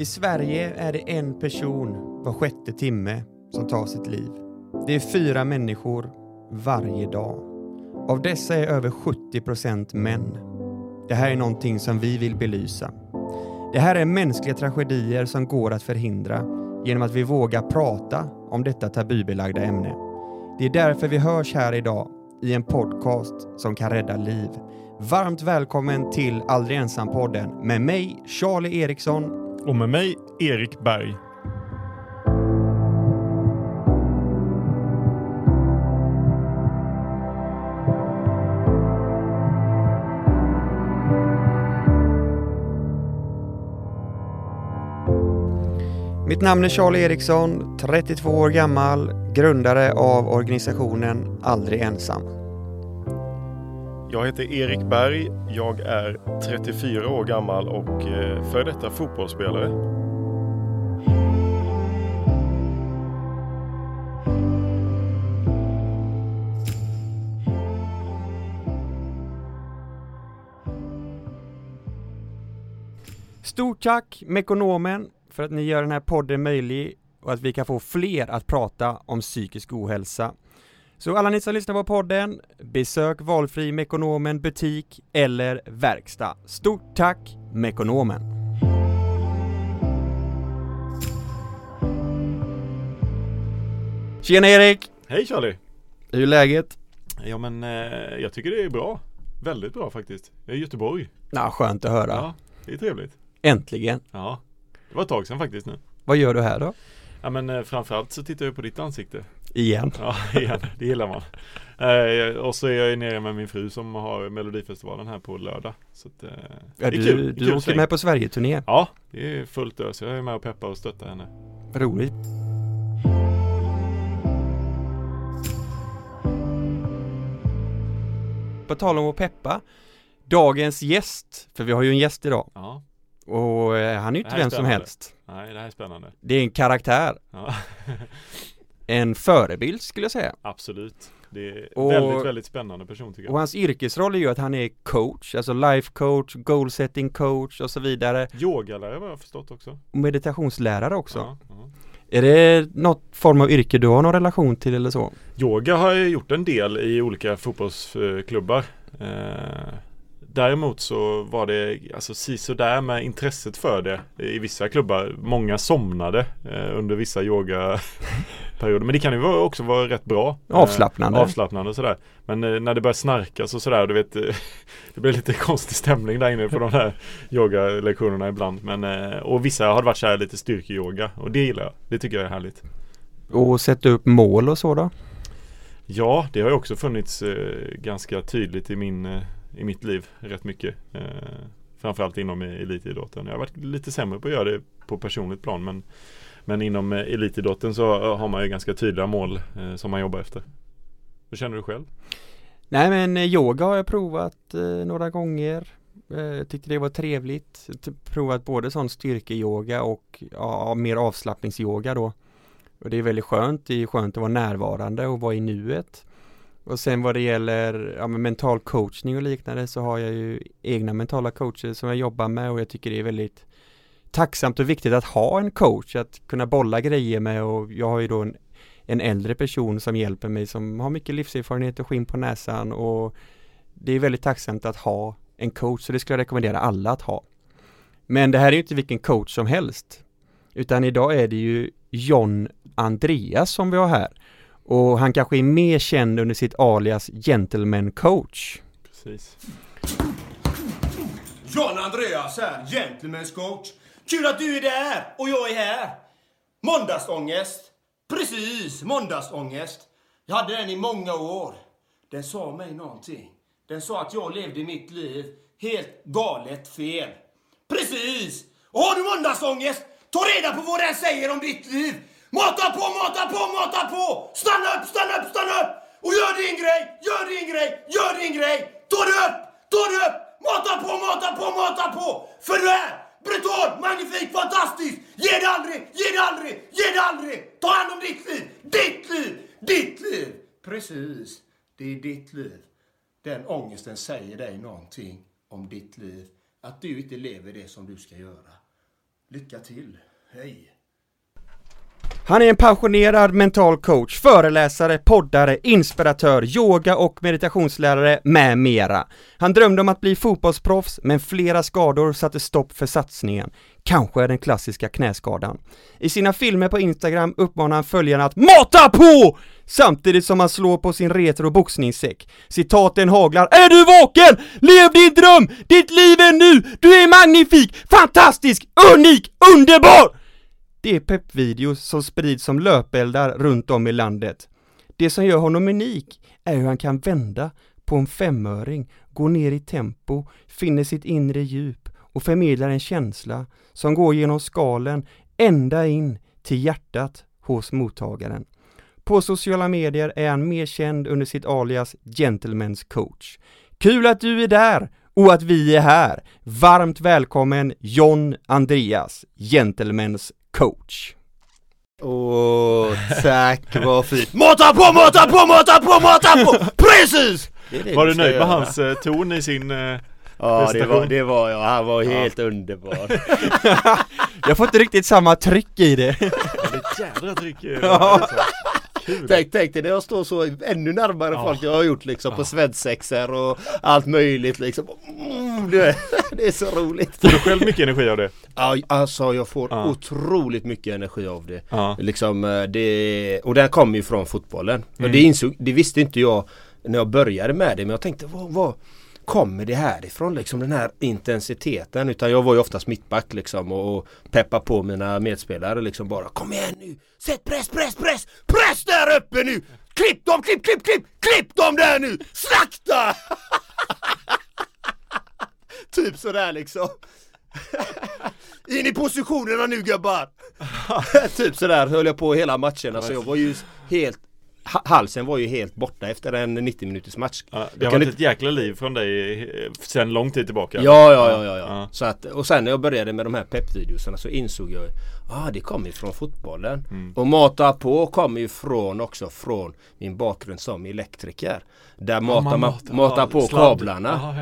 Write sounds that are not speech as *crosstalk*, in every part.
I Sverige är det en person var sjätte timme som tar sitt liv. Det är fyra människor varje dag. Av dessa är över 70 procent män. Det här är någonting som vi vill belysa. Det här är mänskliga tragedier som går att förhindra genom att vi vågar prata om detta tabubelagda ämne. Det är därför vi hörs här idag i en podcast som kan rädda liv. Varmt välkommen till Aldrig ensam-podden med mig, Charlie Eriksson. Och med mig, Erik Berg. Mitt namn är Charlie Eriksson, 32 år gammal, grundare av organisationen Aldrig ensam. Jag heter Erik Berg. Jag är 34 år gammal och eh, före detta fotbollsspelare. Stort tack Mekonomen för att ni gör den här podden möjlig och att vi kan få fler att prata om psykisk ohälsa. Så alla ni som lyssnar på podden, besök valfri Mekonomen butik eller verkstad. Stort tack Mekonomen! Tjena Erik! Hej Charlie! Hur är läget? Ja men eh, jag tycker det är bra. Väldigt bra faktiskt. Jag är i Göteborg. Ja, skönt att höra. Ja, det är trevligt. Äntligen! Ja, det var ett tag sedan faktiskt nu. Vad gör du här då? Ja men eh, framförallt så tittar jag på ditt ansikte. Igen? Ja, *laughs* igen. Det gillar man. Eh, och så är jag nere med min fru som har Melodifestivalen här på lördag. Så att, eh, det Ja, är du kul. Det du kul åker med på Sverigeturné. Ja, det är fullt ös. Jag är med och peppar och stöttar henne. Roligt. På tal om att peppa, dagens gäst, för vi har ju en gäst idag Ja, och eh, han är ju Det inte vem som helst. nej det här är spännande. Det är en karaktär, Ja, *laughs* en förebild skulle jag säga. absolut. Det är Och- väldigt, väldigt spännande person tycker Och jag. hans yrkesroll är ju att han är coach, alltså life coach, goal setting coach och så vidare. Yogalärare vad jag har förstått också. Och meditationslärare också. Ja, ja. Är det något form av yrke du har någon relation till eller så? Yoga har jag gjort en del i olika fotbollsklubbar. Eh, däremot så var det alltså där med intresset för det i vissa klubbar. Många somnade eh, under vissa yogaperioder. Men det kan ju också vara rätt bra. Eh, Avslappnande. avslappnande och sådär. Men eh, när det börjar snarkas och sådär, du vet eh, *laughs* Det blir lite konstig stämning där inne på de här yogalektionerna ibland. Men, eh, och vissa har varit så här lite styrkeyoga och det gillar jag. Det tycker jag är härligt. Och sätta upp mål och så då? Ja, det har ju också funnits eh, ganska tydligt i, min, eh, i mitt liv rätt mycket. Eh, framförallt inom elitidrotten. Jag har varit lite sämre på att göra det på personligt plan men, men inom eh, elitidrotten så eh, har man ju ganska tydliga mål eh, som man jobbar efter. Hur känner du själv? Nej men eh, yoga har jag provat eh, några gånger eh, Tyckte det var trevligt typ Provat både sån styrkeyoga och ja, mer avslappningsyoga då Och det är väldigt skönt, det är skönt att vara närvarande och vara i nuet och sen vad det gäller ja, men mental coachning och liknande så har jag ju egna mentala coacher som jag jobbar med och jag tycker det är väldigt tacksamt och viktigt att ha en coach att kunna bolla grejer med och jag har ju då en en äldre person som hjälper mig som har mycket livserfarenhet och skinn på näsan och det är väldigt tacksamt att ha en coach så det skulle jag rekommendera alla att ha. Men det här är ju inte vilken coach som helst utan idag är det ju John Andreas som vi har här och han kanske är mer känd under sitt alias Gentleman coach. Precis. John Andreas här, Gentlemen's coach. Kul att du är där och jag är här. Måndagsångest. Precis, måndagsångest. Jag hade den i många år. Den sa mig någonting. Den sa att jag levde mitt liv helt galet fel. Precis! Och har du måndagsångest, ta reda på vad den säger om ditt liv. Mata på, mata på, mata på! Stanna upp, stanna upp, stanna upp! Och gör din grej, gör din grej, gör din grej! Ta det upp, ta det upp! Mata på, mata på, mata på! För du är brutal, magnifik, fantastisk! Ge det aldrig, ge det aldrig, ge det aldrig! Ta hand om ditt liv, ditt liv, ditt liv! Precis, det är ditt liv. Den ångesten säger dig någonting om ditt liv. Att du inte lever det som du ska göra. Lycka till. Hej. Han är en passionerad mental coach, föreläsare, poddare, inspiratör, yoga och meditationslärare med mera. Han drömde om att bli fotbollsproffs, men flera skador satte stopp för satsningen. Kanske den klassiska knäskadan. I sina filmer på Instagram uppmanar han följarna att MATA PÅ! Samtidigt som han slår på sin retro boxningssäck. Citaten haglar Är du vaken? Lev din dröm! Ditt liv är nu! Du är magnifik, fantastisk, unik, underbar! Det är peppvideos som sprids som löpeldar runt om i landet. Det som gör honom unik är hur han kan vända på en femöring, gå ner i tempo, finner sitt inre djup och förmedlar en känsla som går genom skalen ända in till hjärtat hos mottagaren. På sociala medier är han mer känd under sitt alias Gentlemen's coach. Kul att du är där och att vi är här! Varmt välkommen John Andreas, Gentlemen's coach. Åh, tack vad fint! *laughs* Mata på, mata på, mata på, mata på! *laughs* Precis! Det är det Var du nöjd med hans eh, ton i sin... Eh, Ja det var, det var jag, han var helt underbar *laughs* Jag får inte riktigt samma tryck i det. det jädra tryck eh, Ja. Kul! Tänk, tänk dig när jag står så ännu närmare Ja. folk jag har gjort liksom på svensexor och allt möjligt liksom mm, det, *laughs* det är så roligt Får du själv mycket energi av det? Ja, Alltså jag får Ja. otroligt mycket energi av det Ja. Liksom eh, det, och den kommer ju från fotbollen. Mm. Och det insåg, det visste inte jag när jag började med det men jag tänkte vad, vad kommer det här ifrån liksom den här intensiteten utan jag var ju oftast mittback liksom och, och peppa på mina medspelare liksom bara Kom igen nu! Sätt press, press, press! Press där uppe nu! Klipp dem, klipp, klipp, klipp! Klipp dem där nu! Slakta! *laughs* typ sådär liksom. *laughs* In i positionerna nu gubbar! *laughs* typ sådär höll jag på hela matchen. Alltså jag var ju helt Halsen var ju helt borta efter en 90 minuters match. Ja, det har varit ett jäkla liv från dig eh, sen lång tid tillbaka. Ja, ja, ja, ja, ja. Så att, och sen när jag började med de här peppvideosarna så insåg jag ah, det kommer ju från fotbollen. Mm. Och Mata på kommer ju från också från min bakgrund som elektriker. Där matar man, matar- matar på kablarna.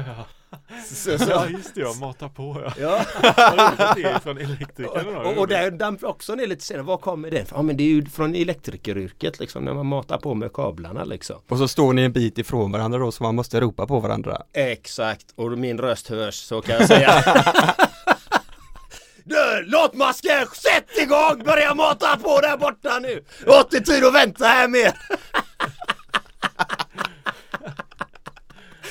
Så, så. ja just det, ja, mata på ja. Ja. *laughs* Det är från elektrikern då. Och, och där damp också ner lite senare, var kommer det Ja men det är ju från elektrikeryrket liksom när man matar på med kablarna liksom. Och så står ni en bit ifrån varandra då så man måste ropa på varandra. Exakt, och min röst hörs så kan jag säga. *laughs* Du, låtmasken, sätt igång! Börja mata på där borta nu! Jag har inte tid att vänta här mer! *laughs*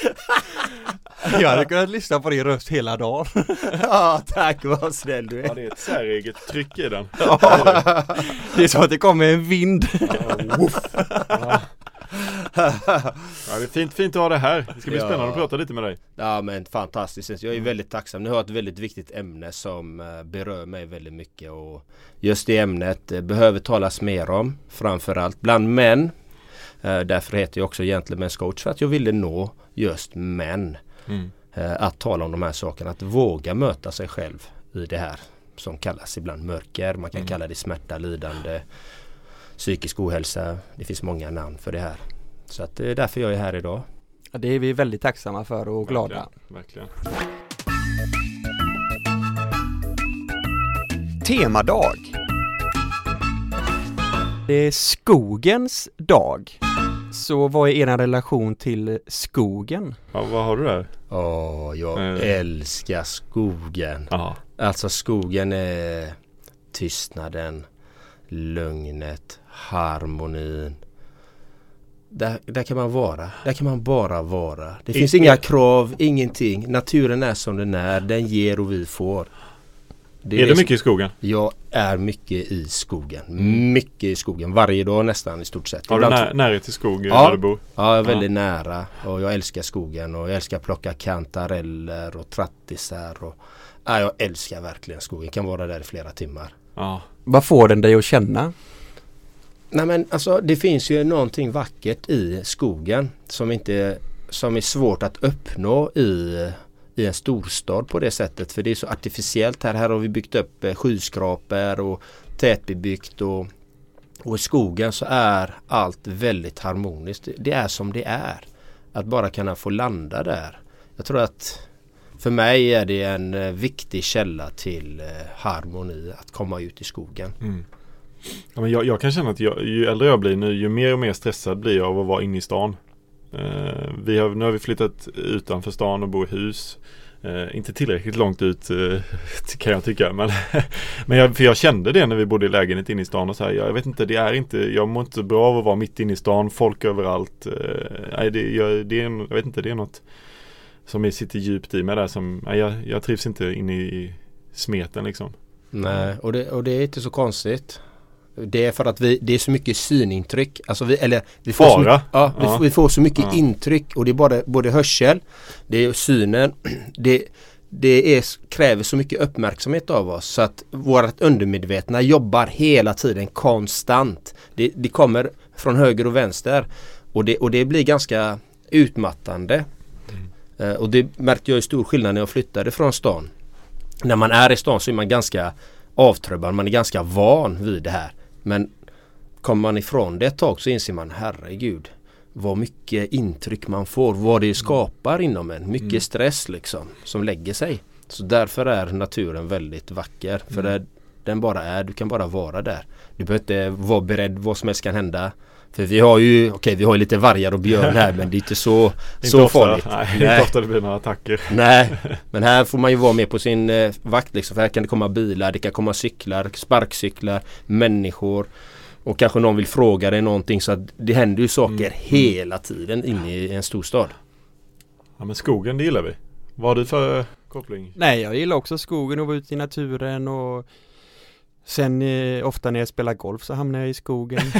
*laughs* Jag hade kunnat lyssna på din röst hela dagen. *laughs* Ja, tack vad snäll du Ja är. det är ett säreget tryck i den. Det är så att det kommer en vind. Ja, det är fint, fint att ha det här. Det ska bli Ja. spännande att prata lite med dig. Ja men fantastiskt, jag är väldigt tacksam. Ni har ett väldigt viktigt ämne som eh, berör mig väldigt mycket och just det ämnet eh, behöver talas mer om framförallt bland män. Eh, Därför heter jag också Gentlemen's coach för att jag ville nå just män. Mm. Eh, Att tala om de här sakerna, att våga möta sig själv i det här som kallas ibland mörker. Man kan Mm. kalla det smärta, lidande, psykisk ohälsa. Det finns många namn för det här. Så att det är därför jag är här idag. Ja, Det är vi väldigt tacksamma för och glada. Verkligen. Temadag. Det är skogens dag. Så vad är er relation till skogen? Ja, vad har du där? Åh, jag Eh. älskar skogen. Ja. Alltså skogen är tystnaden, lugnet, harmonin. Där, där kan man vara. Där kan man bara vara. Det finns I- inga krav, ingenting. Naturen är som den är. Den ger och vi får. Det är det det som- mycket i skogen? Jag är mycket i skogen. Mycket i skogen. Varje dag nästan i stort sett. Har du när, närhet till skog Ja. där du bor? Ja, jag är väldigt nära och jag älskar skogen och jag älskar att plocka kantareller och trattisar. Och, ja, jag älskar verkligen skogen. Jag kan vara där i flera timmar. Ja. Vad får den dig att känna? Nej men alltså det finns ju någonting vackert i skogen som inte som är svårt att uppnå i, i en storstad på det sättet. För det är så artificiellt här. Här har vi byggt upp eh, skyskrapor och tätbebyggt och, och i skogen så är allt väldigt harmoniskt. Det- är som det är. Att bara kunna få landa där. Jag tror att för mig är det en eh, viktig källa till eh, harmoni att komma ut i skogen. Mm. Ja, men jag, jag kan känna att jag, ju äldre jag blir nu, ju mer och mer stressad blir jag av att vara inne i stan. Eh, vi har, nu har vi flyttat utanför stan och bor i hus. Eh, inte tillräckligt långt ut eh, *laughs* kan jag tycka. Men, *laughs* men jag, för jag kände det när vi bodde i lägenhet inne i stan och så här. Jag vet inte, det är inte, jag mår inte bra av att vara mitt inne i stan, folk överallt. Eh, nej, det, jag, det är jag vet inte, det är något som sitter djupt i mig där som, nej, jag, jag trivs inte inne i smeten liksom. Nej, och det, och det är inte så konstigt. Det är för att vi, det är så mycket synintryck. Alltså vi, eller vi får, så, Bara? mycket- ja, vi, Ja. vi får så mycket Ja. intryck och det är både, både hörsel, det är synen, *clears throat* det, det är, kräver så mycket uppmärksamhet av oss så att vårt undermedvetna jobbar hela tiden konstant. Det, det kommer från höger och vänster och det, och det blir ganska utmattande. Eh, och det märkte jag ju stor skillnad när jag flyttade från stan. När man är i stan så är man ganska avtrubbad, man är ganska van vid det här. Men kommer man ifrån det ett tag så inser man herregud vad mycket intryck man får, vad det skapar inom en. Mycket Mm. stress liksom som lägger sig. Så därför är naturen väldigt vacker. För Mm. det, den bara är, du kan bara vara där. Du behöver inte vara beredd, vad som helst kan hända. För vi har ju, okej vi har ju lite vargar och björn här men det är inte så, *laughs* Inte så ofta, farligt. Nej, inte ofta det blir några attacker. Nej, *laughs* men här får man ju vara med på sin eh, vakt liksom. För här kan det komma bilar, det kan komma cyklar, sparkcyklar, människor. Och kanske någon vill fråga dig någonting så att det händer ju saker Mm. hela tiden inne i en storstad. Ja men skogen det gillar vi. Vad har du för koppling? Nej, jag gillar också skogen och vara ute i naturen och Sen eh, ofta när jag spelar golf så hamnar jag i skogen. *laughs*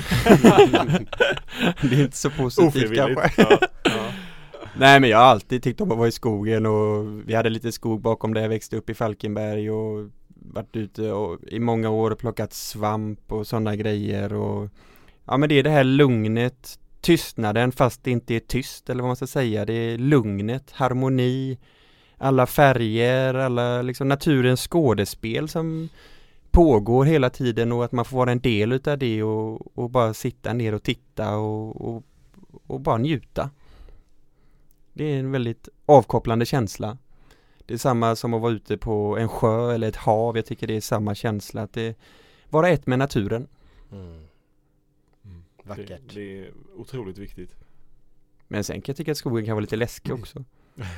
det är inte så positivt kanske. Ja, ja. *laughs* Nej men jag har alltid tyckt om att vara i skogen och vi hade lite skog bakom där jag växte upp i Falkenberg och varit ute och, i många år och plockat svamp och sådana grejer och Ja men det är det här lugnet, tystnaden fast det inte är tyst eller vad man ska säga. Det är lugnet, harmoni, alla färger, alla liksom naturens skådespel som pågår hela tiden och att man får vara en del utav det och, och bara sitta ner och titta och, och, och bara njuta. Det är en väldigt avkopplande känsla. Det är samma som att vara ute på en sjö eller ett hav. Jag tycker det är samma känsla. Att det vara ett med naturen. Mm. Mm. Vackert. Det, det är otroligt viktigt. Men sen kan jag tycka att skogen kan vara lite läskig också.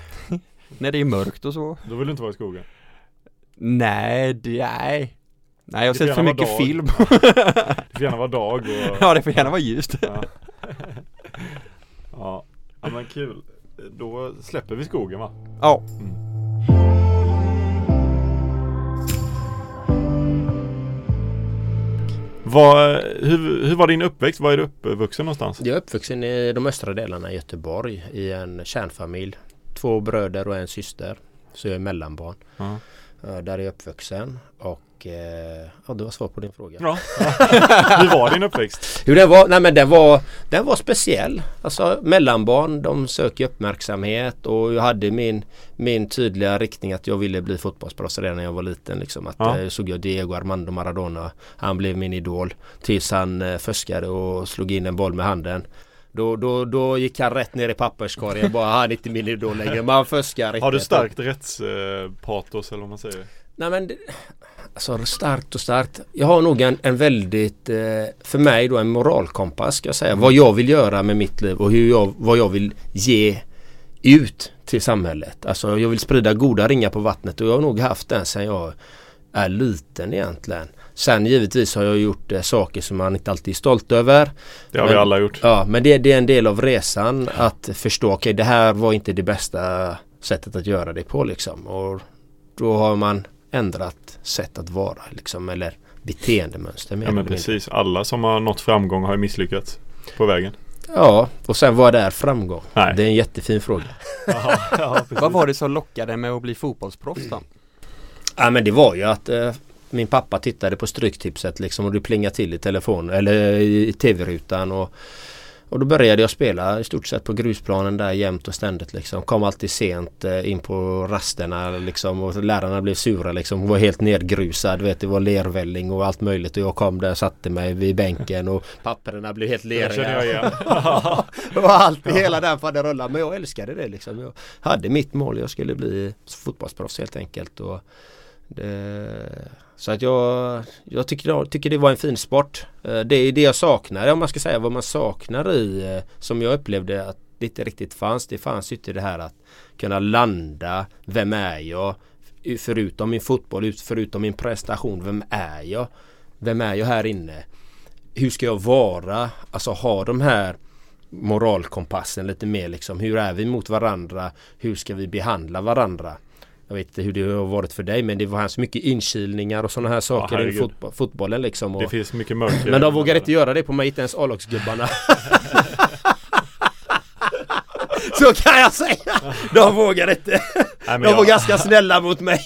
*laughs* När det är mörkt och så. Då vill du inte vara i skogen? Nej, det, nej. Nej, jag har sett för mycket film. *laughs* Det får gärna vara dag och... *laughs* ja, det får gärna vara ljust. Ja. ja. ja men kul. Då släpper vi skogen va? Ja. Vad, hur, hur var din uppväxt? Var är du uppvuxen någonstans? Jag är uppvuxen i de östra delarna i Göteborg i en kärnfamilj. Två bröder och en syster. Så jag är mellanbarn. Eh, Där är jag uppvuxen och eh, ja, det var svar på din fråga. Ja. *laughs* Hur var din uppväxt? Jo, den var, nej men den var, den var speciell. Alltså mellanbarn, de söker uppmärksamhet och jag hade min, min tydliga riktning att jag ville bli fotbollsproffs redan när jag var liten. Liksom. Att, Ja. eh, såg jag Diego Armando Maradona. Han blev min idol. Tills han eh, fuskade och slog in en boll med handen. Då, då, då gick han rätt ner i papperskorgen. Bara han är inte min idol längre. Men han fuskar Har du riktigt. starkt rättspatos eller vad man säger? Nej men alltså starkt och starkt. Jag har nog en, en väldigt, eh, för mig då en moralkompass ska jag säga. Vad jag vill göra med mitt liv och hur jag, vad jag vill ge ut till samhället. Alltså jag vill sprida goda ringar på vattnet och jag har nog haft den sedan jag är liten egentligen. Sen givetvis har jag gjort eh, saker som man inte alltid är stolt över. Det har Men- vi alla gjort. Ja men det, det är en del av resan att förstå, okej det här var inte det bästa sättet att göra det på liksom. Och då har man ändrat sätt att vara liksom eller beteendemönster mer Ja men precis. Alla som har nått framgång har ju misslyckats på vägen. Ja och sen vad är framgång? Nej. Det är en jättefin fråga. *laughs* ja, ja, Vad var det som lockade med att bli fotbollsproffs då? Ja men det var ju att eh, min pappa tittade på Stryktipset liksom och det plingade till i telefonen eller i tv-rutan och Och då började jag spela i stort sett på grusplanen där jämt och ständigt liksom. Kom alltid sent eh, in på rasterna liksom och lärarna blev sura liksom. Var helt nedgrusad. Vet, det var lervälling och allt möjligt. Och jag kom där och satte mig vid bänken och papperna blev helt Det leriga. igen. *laughs* och allt, hela den faderullan. Men jag älskade det liksom. Jag hade mitt mål. Jag skulle bli fotbollsproffs helt enkelt. Och det, så att jag, jag tycker, tycker det var en fin sport. Eh, det är det jag saknar, om man ska säga vad man saknar i eh, som jag upplevde att det inte riktigt fanns. Det fanns ju inte det här att kunna landa. Vem är jag? Förutom min fotboll, förutom min prestation. Vem är jag? Vem är jag här inne? Hur ska jag vara? Alltså ha de här moralkompassen lite mer liksom. Hur är vi mot varandra? Hur ska vi behandla varandra? Jag vet inte hur det har varit för dig men det var så mycket inkilningar och sådana här saker i herregud. fotboll, fotbollen liksom. Och, Det finns mycket mörker. men de vågar inte göra det på mig, inte ens A-lagsgubbarna. *laughs* Så kan jag säga! De vågar inte. Nej, De var jag, ganska snälla mot mig.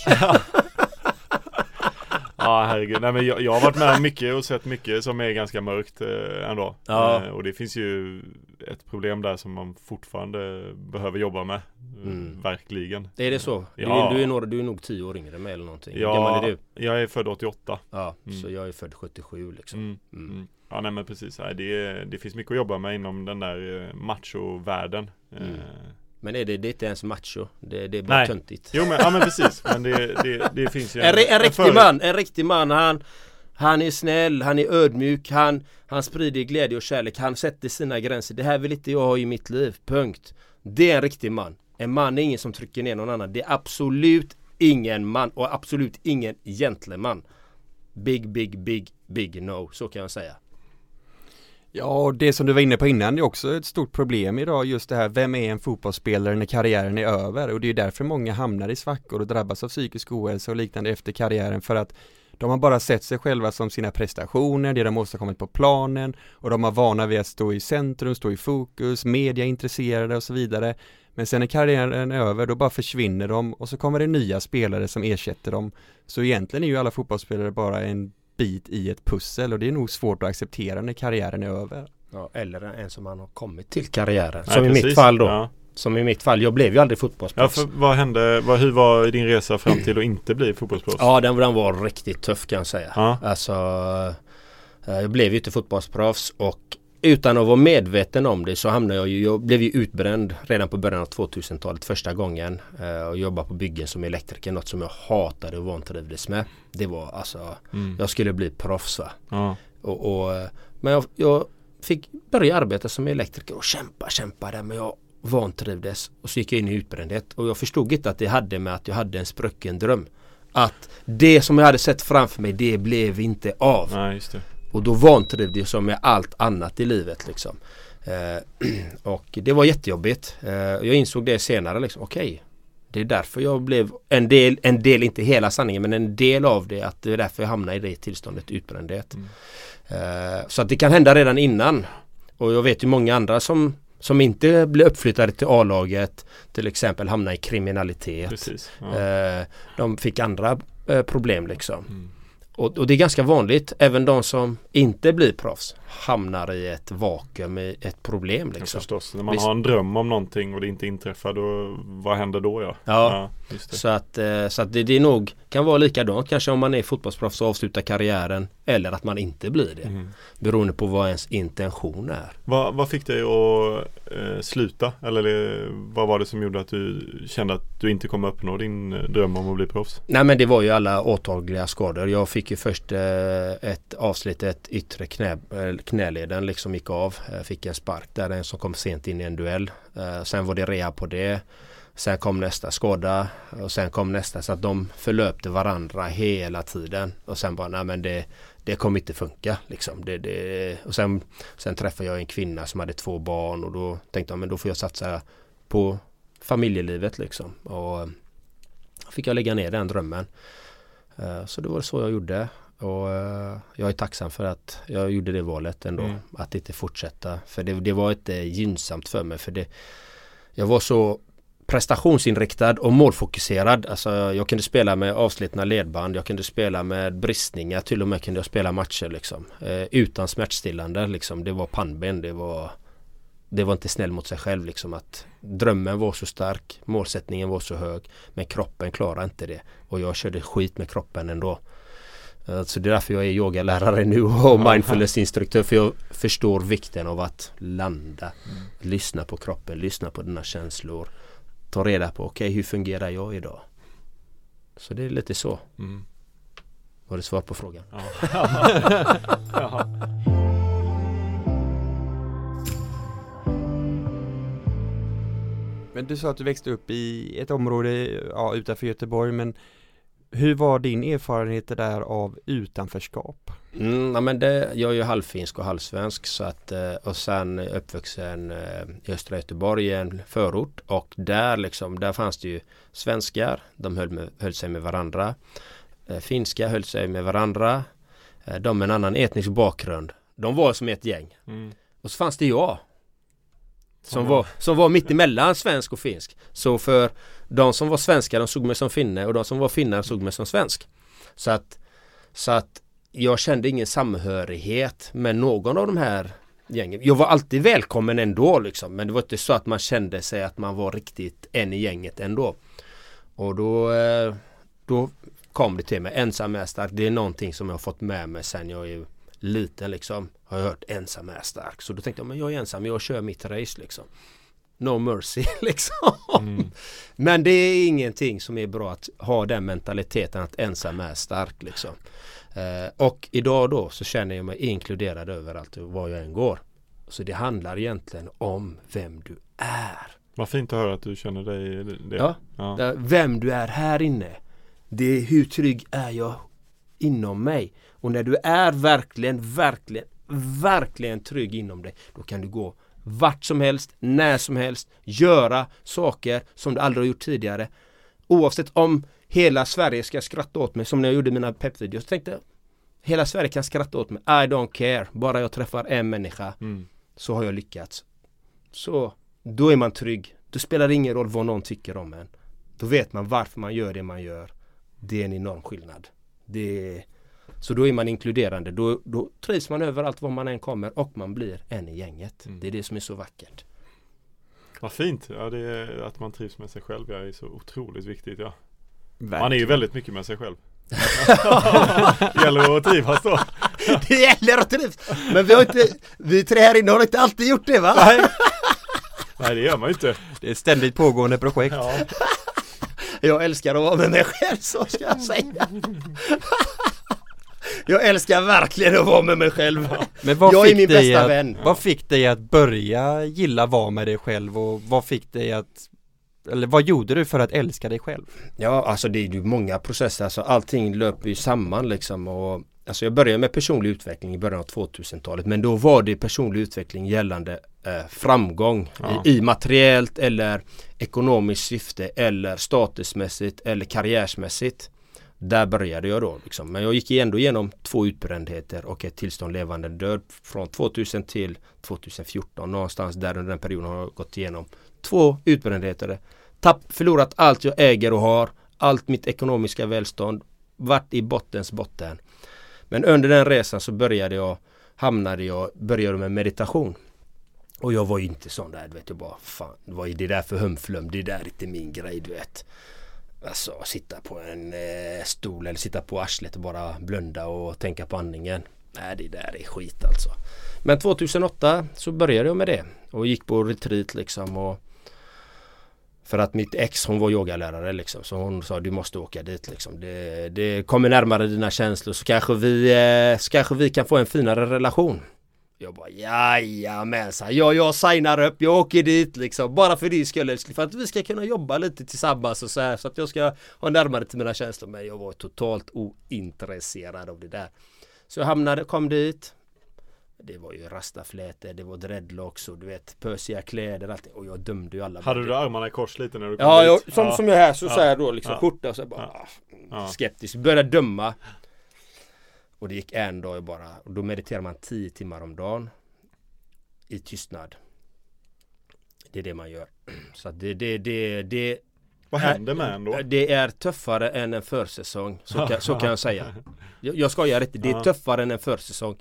Ja herregud, nej men jag, jag har varit med om mycket och sett mycket som är ganska mörkt eh, ändå. Ja. Eh, och det finns ju ett problem där som man fortfarande behöver jobba med. eh, Mm. Verkligen. Är det så? Du, Ja. är, du, är nog, du är nog tio år yngre än mig eller någonting. Hur gammal Ja, är du? jag är född 88. Ja, Mm. så jag är född 77 liksom. Mm. Mm. Mm. Ja nej men precis, det, det finns mycket att jobba med inom den där eh, machovärlden. Eh, Mm. Men är det, det är inte ens macho. Det, det är bara Nej. töntigt. Jo men, ja, men precis, men det, det, det finns ju En, ri- en riktig före- man, en riktig man han Han är snäll, han är ödmjuk, han, han sprider glädje och kärlek, han sätter sina gränser. Det här vill inte jag ha i mitt liv, punkt. Det är en riktig man. En man är ingen som trycker ner någon annan. Det är absolut ingen man och absolut ingen gentleman. Big, big, big, big no, så kan jag säga. Ja, det som du var inne på innan är också ett stort problem idag just det här, vem är en fotbollsspelare när karriären är över? Och det är därför många hamnar i svackor och drabbas av psykisk ohälsa och liknande efter karriären för att de har bara sett sig själva som sina prestationer, det de åstadkommit på planen och de har vana vid att stå i centrum, stå i fokus, media intresserade och så vidare. Men sen när karriären är över då bara försvinner de och så kommer det nya spelare som ersätter dem. Så egentligen är ju alla fotbollsspelare bara en bit i ett pussel och det är nog svårt att acceptera när karriären är över. Ja, eller en som han har kommit till karriären. Nej, som i precis. mitt fall då. Ja. Som i mitt fall, jag blev ju aldrig Ja, fotbollsproffs. för vad hände, vad, hur var din resa fram till att inte bli fotbollsproffs? Ja, den, den var riktigt tuff kan jag säga. Ja. Alltså, eh, jag blev ju inte fotbollsproffs och utan att vara medveten om det så hamnade jag ju, jag blev ju utbränd redan på början av 2000-talet första gången. eh, Och jobbade på byggen som elektriker, något som jag hatade och vantrivdes med. Det var alltså, Mm. jag skulle bli proffs va. Ja. Och, och, eh, men jag, jag fick börja arbeta som elektriker och kämpa, kämpa där men jag vantrivdes. Och så gick jag in i utbrändhet och jag förstod inte att det hade med att jag hade en sprucken dröm. Att det som jag hade sett framför mig det blev inte av. Nej. Och då vantrivdes jag med allt annat i livet liksom. Eh, *clears throat* och det var jättejobbigt. Eh, jag insåg det senare liksom. Okej. det är därför jag blev en del, en del, inte hela sanningen men en del av det att det är därför jag hamnade i det tillståndet utbrändhet. Mm. Eh, så att det kan hända redan innan. Och jag vet ju många andra som som inte blir uppflyttade till A-laget till exempel hamnar i kriminalitet. Precis. Ja. Eh, de fick andra eh, problem liksom. Mm. Och, och det är ganska vanligt. Även de som inte blir proffs hamnar i ett vakuum, i ett problem Ja, liksom. förstås. När man Visst. har en dröm om någonting och det inte inträffar då Vad händer då ja? Ja. det. Så att, eh, så att det, det är nog kan vara likadant kanske om man är fotbollsproffs och avslutar karriären eller att man inte blir det. Mm. Beroende på vad ens intention är. Vad, vad fick dig att eh, sluta? Eller eh, vad var det som gjorde att du kände att du inte kommer uppnå din eh, dröm om att bli proffs? Nej men det var ju alla åtagliga skador. Jag fick ju först eh, ett avslitet yttre knä, knäleden liksom gick av. Eh, fick en spark där, en som kom sent in i en duell. Eh, sen var det rehab på det. Sen kom nästa skada och sen kom nästa så att de förlöpte varandra hela tiden. Och sen bara, nej men det, det kommer inte funka liksom. Det, det, och sen, sen träffade jag en kvinna som hade två barn och då tänkte jag men då får jag satsa på familjelivet liksom. Och eh, fick jag lägga ner den drömmen. Så det var så jag gjorde. Och eh, jag är tacksam för att jag gjorde det valet ändå. Mm. Att inte fortsätta. För det, det var inte gynnsamt för mig. För det, jag var så prestationsinriktad och målfokuserad. Alltså jag kunde spela med avslitna ledband. Jag kunde spela med bristningar. Till och med kunde jag spela matcher liksom. Eh, utan smärtstillande liksom. Det var pannben. Det var det var inte snäll mot sig själv liksom att drömmen var så stark, målsättningen var så hög men kroppen klarade inte det och jag körde skit med kroppen ändå. Eh, så det är därför jag är yogalärare nu och mindfulnessinstruktör för jag förstår vikten av att landa. Mm. Lyssna på kroppen, lyssna på dina känslor. Ta reda på, okej okay, hur fungerar jag idag? Så det är lite så. Mm. Var det svar på frågan? Ja. *laughs* Men du sa att du växte upp i ett område ja, utanför Göteborg men hur var din erfarenhet där av utanförskap? Mm, ja, men det, jag är ju halvfinsk och halvsvensk så att, eh, och sen uppvuxen eh, i östra Göteborg i en förort och där liksom, där fanns det ju svenskar, de höll, med, höll sig med varandra. Eh, finska höll sig med varandra. De med en annan etnisk bakgrund, de var som ett gäng. Mm. Och så fanns det jag som var, som var mitt emellan svensk och finsk. Så för de som var svenskar de såg mig som finne och de som var finnar såg mig som svensk. Så att, så att jag kände ingen samhörighet med någon av de här gängen. Jag var alltid välkommen ändå liksom. Men det var inte så att man kände sig att man var riktigt en i gänget ändå. Och då, eh, då kom det till mig. Ensam är stark. Det är någonting som jag har fått med mig sen jag är liten liksom. Har jag hört ensam är stark. Så då tänkte jag men jag är ensam. Jag kör mitt race liksom. No mercy *laughs* liksom. Mm. Men det är ingenting som är bra att ha den mentaliteten att ensam är stark liksom. Eh, och idag då så känner jag mig inkluderad överallt var jag än går. Så det handlar egentligen om vem du är. Vad fint att höra att du känner dig det. Ja, ja. vem du är här inne. Det är hur trygg är jag inom mig. Och när du är verkligen, verkligen, verkligen trygg inom dig. Då kan du gå vart som helst, när som helst, göra saker som du aldrig har gjort tidigare. Oavsett om hela Sverige ska skratta åt mig som när jag gjorde mina pepvideos. Tänkte jag, hela Sverige kan skratta åt mig. I don't care. Bara jag träffar en människa mm. så har jag lyckats. Så då är man trygg. Då spelar det ingen roll vad någon tycker om en. Då vet man varför man gör det man gör. Det är en enorm skillnad. Det är, så då är man inkluderande. Då, då trivs man överallt var man än kommer och man blir en i gänget. Mm. Det är det som är så vackert. Vad fint! Ja, det är, att man trivs med sig själv ja, är så otroligt viktigt. Ja. Man är ju väldigt mycket med sig själv. *laughs* det gäller att trivas då. *laughs* det gäller att trivas. Men vi har inte, vi tre här inne har inte alltid gjort det va? Nej, Nej det gör man ju inte. Det är ett ständigt pågående projekt. Ja. Jag älskar att vara med mig själv så ska jag säga. *laughs* Jag älskar verkligen att vara med mig själv. Men vad jag är min bästa att, vän. Vad fick dig att börja gilla vara med dig själv och vad fick dig att eller vad gjorde du för att älska dig själv? Ja, alltså det är ju många processer. Alltså allting löper ju samman liksom. Och, alltså jag började med personlig utveckling i början av 2000-talet. Men då var det personlig utveckling gällande eh, framgång ja. i, i materiellt eller ekonomiskt syfte eller statusmässigt eller karriärsmässigt. Där började jag då. Liksom. Men jag gick ändå igenom två utbrändheter och ett tillstånd levande död från 2000 till 2014. Någonstans där under den perioden har jag gått igenom två utbrändheter. Tapp, förlorat allt jag äger och har. Allt mitt ekonomiska välstånd. Vart i bottens botten. Men under den resan så började jag Hamnade jag, började med meditation. Och jag var ju inte sån där, du vet jag bara fan, vad är det där för humflum? Det där är inte min grej, du vet. Alltså sitta på en eh, stol eller sitta på arslet och bara blunda och tänka på andningen. Nej det där är skit alltså. Men 2008 så började jag med det och gick på retreat liksom och för att mitt ex hon var yogalärare liksom så hon sa du måste åka dit liksom. Det, det kommer närmare dina känslor så kanske vi, eh, så kanske vi kan få en finare relation. Jag bara jajamensan, ja jag signar upp, jag åker dit liksom bara för din skull för att vi ska kunna jobba lite tillsammans och så här så att jag ska ha närmare till mina känslor men jag var totalt ointresserad av det där. Så jag hamnade, kom dit det var ju rastaflätor, det var dreadlocks och du vet pösiga kläder och allting. Och jag dömde ju alla. Hade du armarna i kors lite när du kom ja, dit? Jag, som, ja, som jag är här så, ja, så här då liksom ja, skjorta och så bara ja, ah, skeptisk. Började döma. Och det gick en dag bara. Och då mediterar man tio timmar om dagen. I tystnad. Det är det man gör. *clears throat* Så det, det, det, det Vad händer med en då? Det är tuffare än en försäsong. Så kan, så kan jag säga. *laughs* Jag, jag skojar inte. Det är tuffare än en försäsong.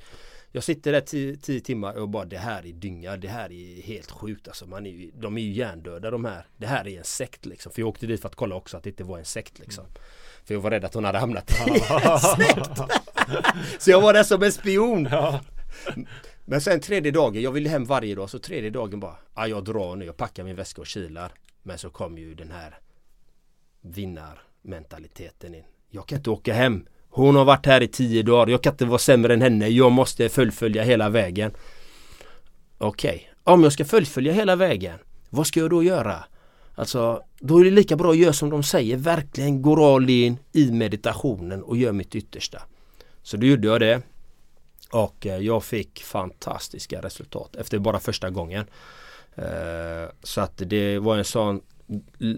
Jag sitter där 10 timmar och bara det här är dynga, det här är helt sjukt alltså. Man är ju, de är ju hjärndöda de här. Det här är en sekt liksom. För jag åkte dit för att kolla också att det inte var en sekt liksom. För jag var rädd att hon hade hamnat sekt. *laughs* så jag var där som en spion. Men sen tredje dagen, jag ville hem varje dag så tredje dagen bara, ja jag drar nu, jag packar min väska och kilar. Men så kom ju den här vinnarmentaliteten in. Jag kan inte åka hem. Hon har varit här i tio dagar, jag kan inte vara sämre än henne, jag måste fullfölja hela vägen. Okej, okay. om jag ska fullfölja hela vägen, vad ska jag då göra? Alltså, då är det lika bra att göra som de säger, verkligen gå all in i meditationen och gör mitt yttersta. Så då gjorde jag det. Och eh, jag fick fantastiska resultat efter bara första gången. Eh, så att det var en sån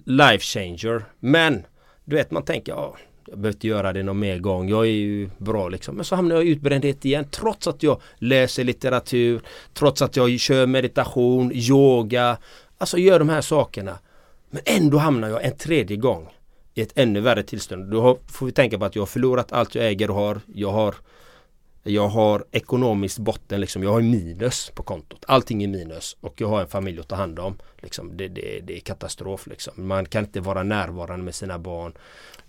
life changer. Men du vet man tänker ja, jag behöver inte göra det någon mer gång. Jag är ju bra liksom. Men så hamnar jag i utbrändhet igen trots att jag läser litteratur. Trots att jag kör meditation, yoga. Alltså gör de här sakerna. Men ändå hamnar jag en tredje gång i ett ännu värre tillstånd. Då får vi tänka på att jag har förlorat allt jag äger och har. Jag har jag har ekonomiskt botten liksom. Jag har minus på kontot. Allting är minus och jag har en familj att ta hand om. Liksom. Det, det, det är katastrof liksom. Man kan inte vara närvarande med sina barn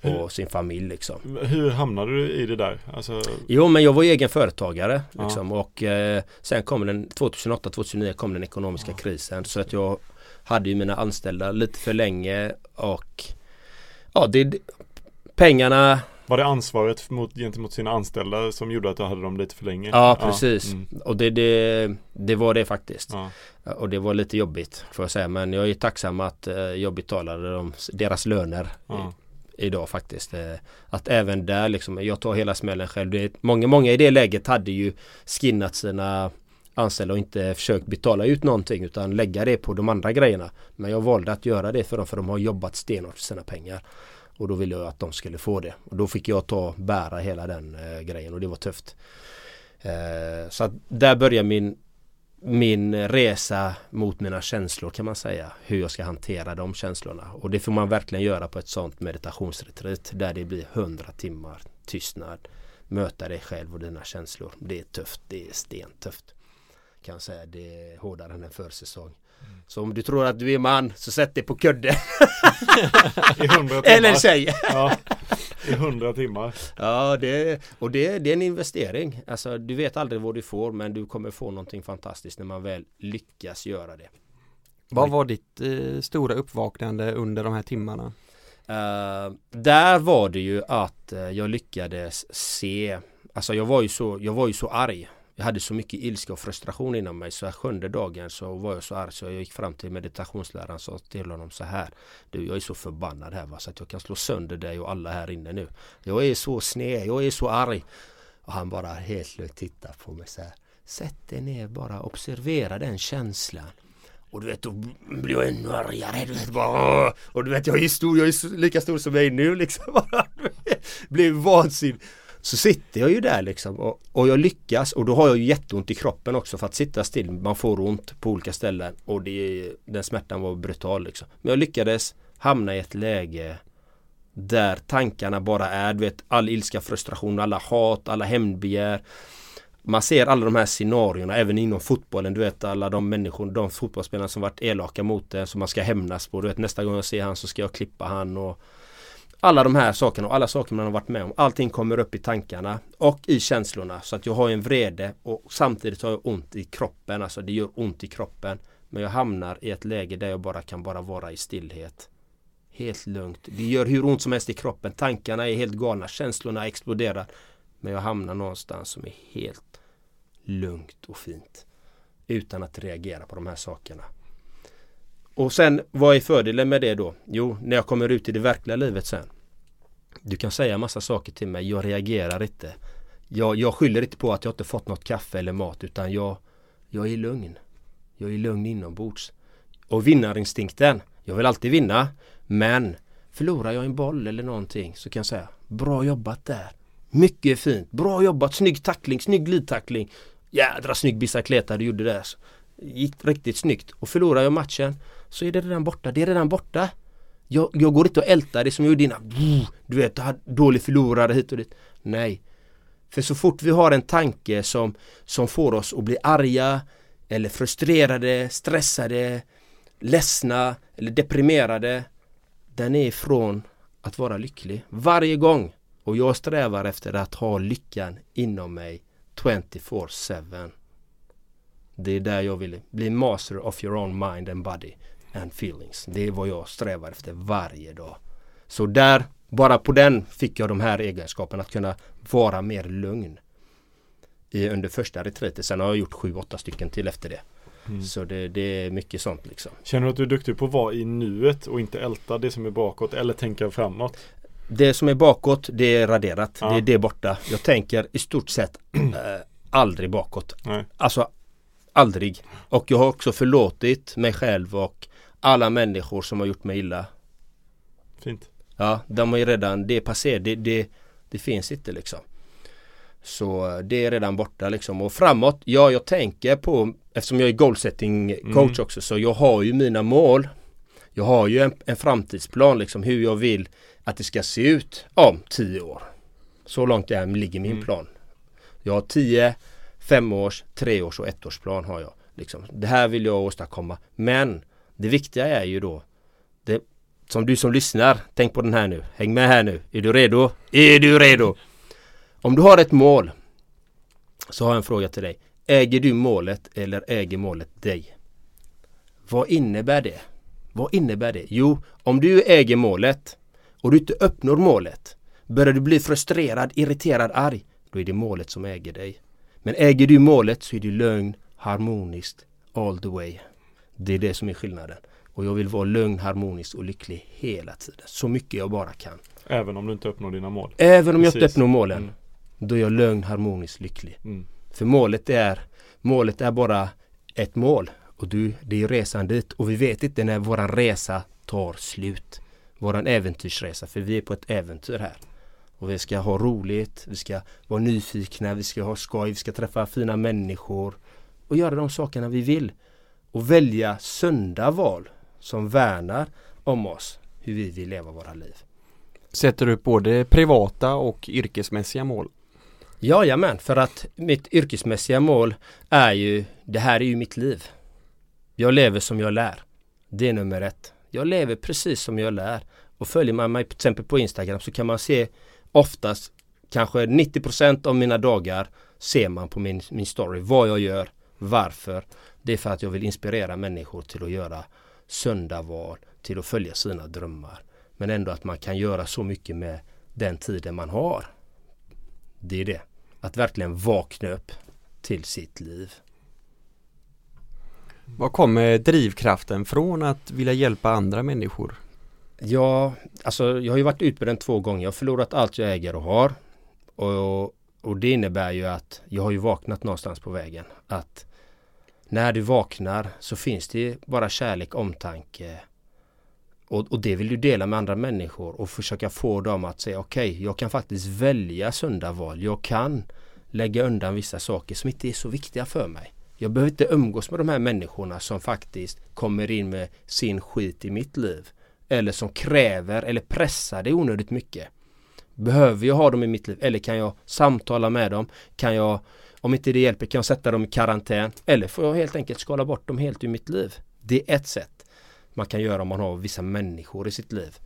och hur, sin familj liksom. Hur hamnade du i det där? Alltså... Jo men jag var egen företagare liksom. ja. och eh, sen kom den 2008-2009 kom den ekonomiska ja. krisen så att jag hade ju mina anställda lite för länge och ja det pengarna var det ansvaret mot, gentemot sina anställda som gjorde att du hade dem lite för länge? Ja precis ja, mm. och det, det, det, var det faktiskt ja. Och det var lite jobbigt får jag säga men jag är tacksam att eh, jag betalade dem, deras löner ja. i, idag faktiskt eh, Att även där liksom, jag tar hela smällen själv det, Många, många i det läget hade ju skinnat sina anställda och inte försökt betala ut någonting utan lägga det på de andra grejerna Men jag valde att göra det för dem för de har jobbat stenhårt för sina pengar och då ville jag att de skulle få det. Och då fick jag ta bära hela den eh, grejen och det var tufft. Eh, så att där började min min resa mot mina känslor kan man säga. Hur jag ska hantera de känslorna. Och det får man verkligen göra på ett sånt meditationsretreat där det blir hundra timmar tystnad. Möta dig själv och dina känslor. Det är tufft. Det är stentufft. Kan säga. Det är hårdare än en försäsong. Så om du tror att du är man så sätt dig på kudde. *laughs* I hundra timmar. Eller tjej. ja, I hundra timmar. Ja, det, och det, det är en investering. Alltså, du vet aldrig vad du får men du kommer få någonting fantastiskt när man väl lyckas göra det. Vad var ditt eh, stora uppvaknande under de här timmarna? Uh, där var det ju att uh, jag lyckades se Alltså jag var ju så, jag var ju så arg jag hade så mycket ilska och frustration inom mig så sjunde dagen så var jag så arg så jag gick fram till meditationsläraren och sa till honom så här Du jag är så förbannad här va, så att jag kan slå sönder dig och alla här inne nu Jag är så sned, jag är så arg Och han bara helt lugnt tittar på mig så här Sätt dig ner bara, observera den känslan och du vet då blir jag ännu argare. Du vet, bara, och du vet jag är stor, jag är lika stor som jag är nu liksom. *laughs* Blir vansinnig. Så sitter jag ju där liksom och, och jag lyckas och då har jag ju jätteont i kroppen också för att sitta still. Man får ont på olika ställen och det, den smärtan var brutal liksom. Men jag lyckades hamna i ett läge där tankarna bara är, du vet, all ilska, frustration, alla hat, alla hämndbegär. Man ser alla de här scenarierna även inom fotbollen. Du vet alla de människor, de fotbollsspelarna som varit elaka mot det som man ska hämnas på. Du vet nästa gång jag ser han så ska jag klippa han och alla de här sakerna och alla saker man har varit med om. Allting kommer upp i tankarna och i känslorna. Så att jag har en vrede och samtidigt har jag ont i kroppen. Alltså det gör ont i kroppen. Men jag hamnar i ett läge där jag bara kan bara vara i stillhet. Helt lugnt. Det gör hur ont som helst i kroppen. Tankarna är helt galna. Känslorna exploderar. Men jag hamnar någonstans som är helt lugnt och fint. Utan att reagera på de här sakerna. Och sen vad är fördelen med det då? Jo, när jag kommer ut i det verkliga livet sen. Du kan säga massa saker till mig, jag reagerar inte. Jag, jag skyller inte på att jag inte fått något kaffe eller mat utan jag, jag är lugn. Jag är lugn inombords. Och vinnarinstinkten, jag vill alltid vinna. Men förlorar jag en boll eller någonting så kan jag säga Bra jobbat där. Mycket fint. Bra jobbat. Snygg tackling. Snygg glidtackling. Jädra snygg bicicleta du gjorde där. Gick riktigt snyggt. Och förlorar jag matchen så är det redan borta. Det är redan borta. Jag, jag går inte och ältar det som jag gjorde innan. Du vet, dålig förlorare hit och dit. Nej. För så fort vi har en tanke som, som får oss att bli arga eller frustrerade, stressade, ledsna eller deprimerade. Den är ifrån att vara lycklig. Varje gång. Och jag strävar efter att ha lyckan inom mig 24-7. Det är där jag vill bli master of your own mind and body and feelings. Det är vad jag strävar efter varje dag. Så där, bara på den fick jag de här egenskaperna att kunna vara mer lugn. I, under första retreaten. Sen har jag gjort sju, åtta stycken till efter det. Mm. Så det, det, är mycket sånt liksom. Känner du att du är duktig på att vara i nuet och inte älta det som är bakåt eller tänka framåt? Det som är bakåt, det är raderat. Ja. Det är det borta. Jag tänker i stort sett äh, *clears throat* aldrig bakåt. Nej. Alltså aldrig. Och jag har också förlåtit mig själv och alla människor som har gjort mig illa. Fint. Ja, de ju redan, det är passé. Det, det, det finns inte liksom. Så det är redan borta liksom. Och framåt, ja jag tänker på, eftersom jag är goalsetting coach mm. också, så jag har ju mina mål. Jag har ju en, en framtidsplan liksom hur jag vill att det ska se ut om tio år. Så långt är, ligger min mm. plan. Jag har tio, femårs, treårs och ettårsplan har jag. Liksom. Det här vill jag åstadkomma. Men det viktiga är ju då det, Som du som lyssnar, tänk på den här nu. Häng med här nu. Är du redo? Är du redo? Om du har ett mål så har jag en fråga till dig. Äger du målet eller äger målet dig? Vad innebär det? Vad innebär det? Jo, om du äger målet och du inte uppnår målet börjar du bli frustrerad, irriterad, arg då är det målet som äger dig. Men äger du målet så är det lugn, harmoniskt all the way. Det är det som är skillnaden. Och jag vill vara lugn, harmonisk och lycklig hela tiden. Så mycket jag bara kan. Även om du inte uppnår dina mål? Även om Precis. jag inte uppnår målen. Mm. Då är jag lugn, harmonisk, lycklig. Mm. För målet är, målet är bara ett mål. Och du, det är resan dit. Och vi vet inte när våran resa tar slut. Våran äventyrsresa. För vi är på ett äventyr här. Och vi ska ha roligt, vi ska vara nyfikna, vi ska ha skoj, vi ska träffa fina människor. Och göra de sakerna vi vill. Och välja sunda val som värnar om oss. Hur vi vill leva våra liv. Sätter du upp både privata och yrkesmässiga mål? Jajamän, för att mitt yrkesmässiga mål är ju, det här är ju mitt liv. Jag lever som jag lär. Det är nummer ett. Jag lever precis som jag lär. Och följer man mig till exempel på Instagram så kan man se oftast kanske 90% av mina dagar ser man på min, min story vad jag gör, varför. Det är för att jag vill inspirera människor till att göra sunda val, till att följa sina drömmar. Men ändå att man kan göra så mycket med den tiden man har. Det är det. Att verkligen vakna upp till sitt liv. Var kommer drivkraften från att vilja hjälpa andra människor? Ja, alltså jag har ju varit utbränd två gånger. Jag har förlorat allt jag äger och har. Och, och det innebär ju att jag har ju vaknat någonstans på vägen. Att när du vaknar så finns det bara kärlek, omtanke och, och, det vill du dela med andra människor och försöka få dem att säga okej, okay, jag kan faktiskt välja sunda val. Jag kan lägga undan vissa saker som inte är så viktiga för mig. Jag behöver inte umgås med de här människorna som faktiskt kommer in med sin skit i mitt liv. Eller som kräver eller pressar det onödigt mycket. Behöver jag ha dem i mitt liv eller kan jag samtala med dem? Kan jag, om inte det hjälper, kan jag sätta dem i karantän? Eller får jag helt enkelt skala bort dem helt ur mitt liv? Det är ett sätt man kan göra om man har vissa människor i sitt liv.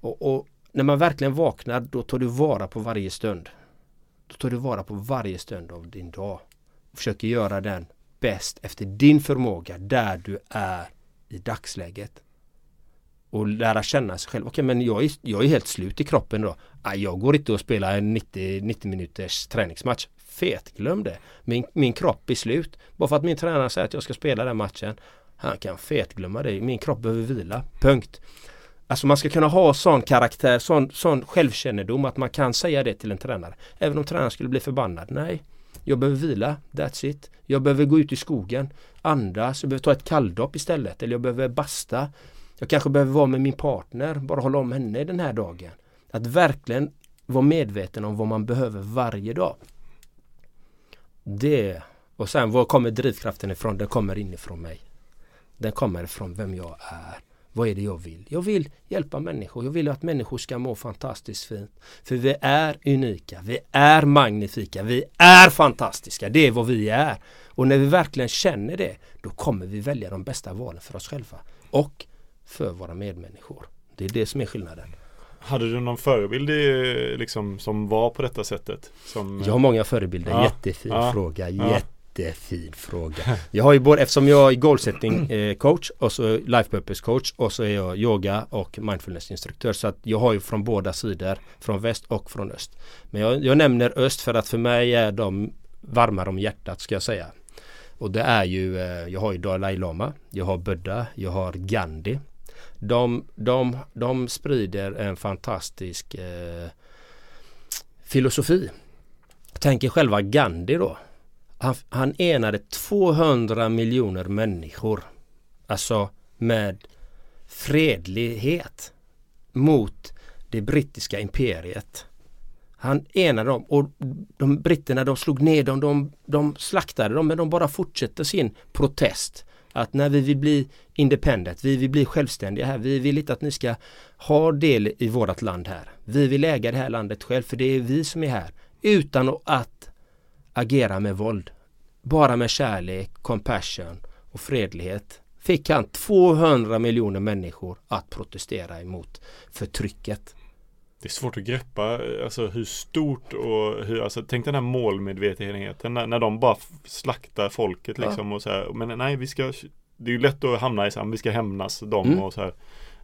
Och, och, när man verkligen vaknar då tar du vara på varje stund. Då tar du vara på varje stund av din dag. Och försöker göra den bäst efter din förmåga där du är i dagsläget. Och lära känna sig själv. Okej men jag är, jag är helt slut i kroppen då. Ah, jag går inte och spelar en 90, 90 minuters träningsmatch. Fet, glöm det. Min, min kropp är slut. Bara för att min tränare säger att jag ska spela den matchen. Han kan fetglömma det. Min kropp behöver vila. Punkt. Alltså man ska kunna ha sån karaktär, sån, sån självkännedom att man kan säga det till en tränare. Även om tränaren skulle bli förbannad. Nej, jag behöver vila. That's it. Jag behöver gå ut i skogen, andas, jag behöver ta ett kalldopp istället. Eller jag behöver basta. Jag kanske behöver vara med min partner, bara hålla om henne den här dagen. Att verkligen vara medveten om vad man behöver varje dag. Det. Och sen var kommer drivkraften ifrån? Den kommer inifrån mig. Den kommer ifrån vem jag är. Vad är det jag vill? Jag vill hjälpa människor. Jag vill att människor ska må fantastiskt fint. För vi är unika. Vi är magnifika. Vi är fantastiska. Det är vad vi är. Och när vi verkligen känner det, då kommer vi välja de bästa valen för oss själva. Och för våra medmänniskor. Det är det som är skillnaden. Hade du någon förebild i, liksom, som var på detta sättet? Som, Jag har många förebilder. Ja. Jättefin Ja. fråga. Ja. Jättefin fråga. Jag har ju både, eftersom jag är goalsetting eh, coach och så life purpose coach och så är jag yoga och mindfulness instruktör. Så att jag har ju från båda sidor. Från väst och från öst. Men jag, jag nämner öst för att för mig är de varmare om hjärtat ska jag säga. Och det är ju, eh, jag har ju Dalai Lama, jag har Buddha, jag har Gandhi. De, de, de sprider en fantastisk eh, filosofi. Tänk er själva Gandhi då. Han, han enade 200 miljoner människor. Alltså med fredlighet mot det brittiska imperiet. Han enade dem och de britterna de slog ner dem, de, de slaktade dem men de bara fortsätter sin protest. Att när vi vill bli independent, vi vill bli självständiga här, vi vill inte att ni ska ha del i vårt land här. Vi vill äga det här landet själv för det är vi som är här. Utan att agera med våld. Bara med kärlek, compassion och fredlighet fick han 200 miljoner människor att protestera emot förtrycket. Det är svårt att greppa alltså, hur stort och hur, alltså, tänk den här målmedvetenheten när, när de bara slaktar folket Ja. liksom och så här, men nej vi ska Det är ju lätt att hamna i så här, vi ska hämnas dem Mm. och så här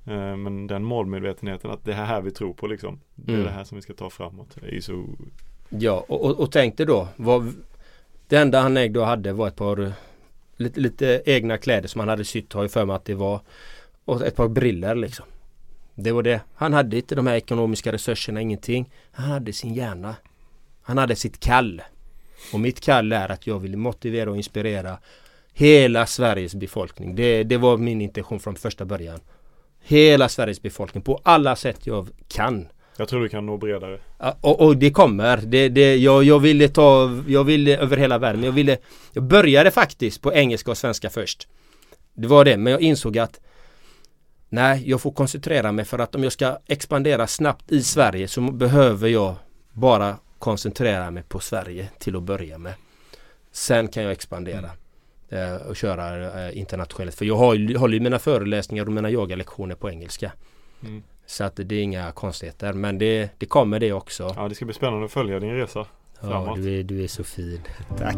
Eh, Men den målmedvetenheten att det är här vi tror på liksom Det är Mm. det här som vi ska ta framåt Det är så Ja, och, och, och tänk dig då. Vad, det enda han ägde och hade var ett par eh, lite, lite egna kläder som han hade sytt. Har ju för mig att det var. Och ett par briller liksom. Det var det. Han hade inte de här ekonomiska resurserna, ingenting. Han hade sin hjärna. Han hade sitt kall. Och mitt kall är att jag vill motivera och inspirera hela Sveriges befolkning. Det, det var min intention från första början. Hela Sveriges befolkning på alla sätt jag kan. Jag tror du kan nå bredare Och, och det kommer. Det, det, jag, jag ville ta, jag ville över hela världen. Jag ville, jag började faktiskt på engelska och svenska först. Det var det, men jag insåg att nej, jag får koncentrera mig för att om jag ska expandera snabbt i Sverige så behöver jag bara koncentrera mig på Sverige till att börja med. Sen kan jag expandera eh, och köra eh, internationellt. För jag har, håller ju mina föreläsningar och mina yogalektioner på engelska. mm. Så att det är inga konstigheter. Men det, det kommer det också. Ja det ska bli spännande att följa din resa Ja, framåt. du är, du är så fin. *laughs* Tack.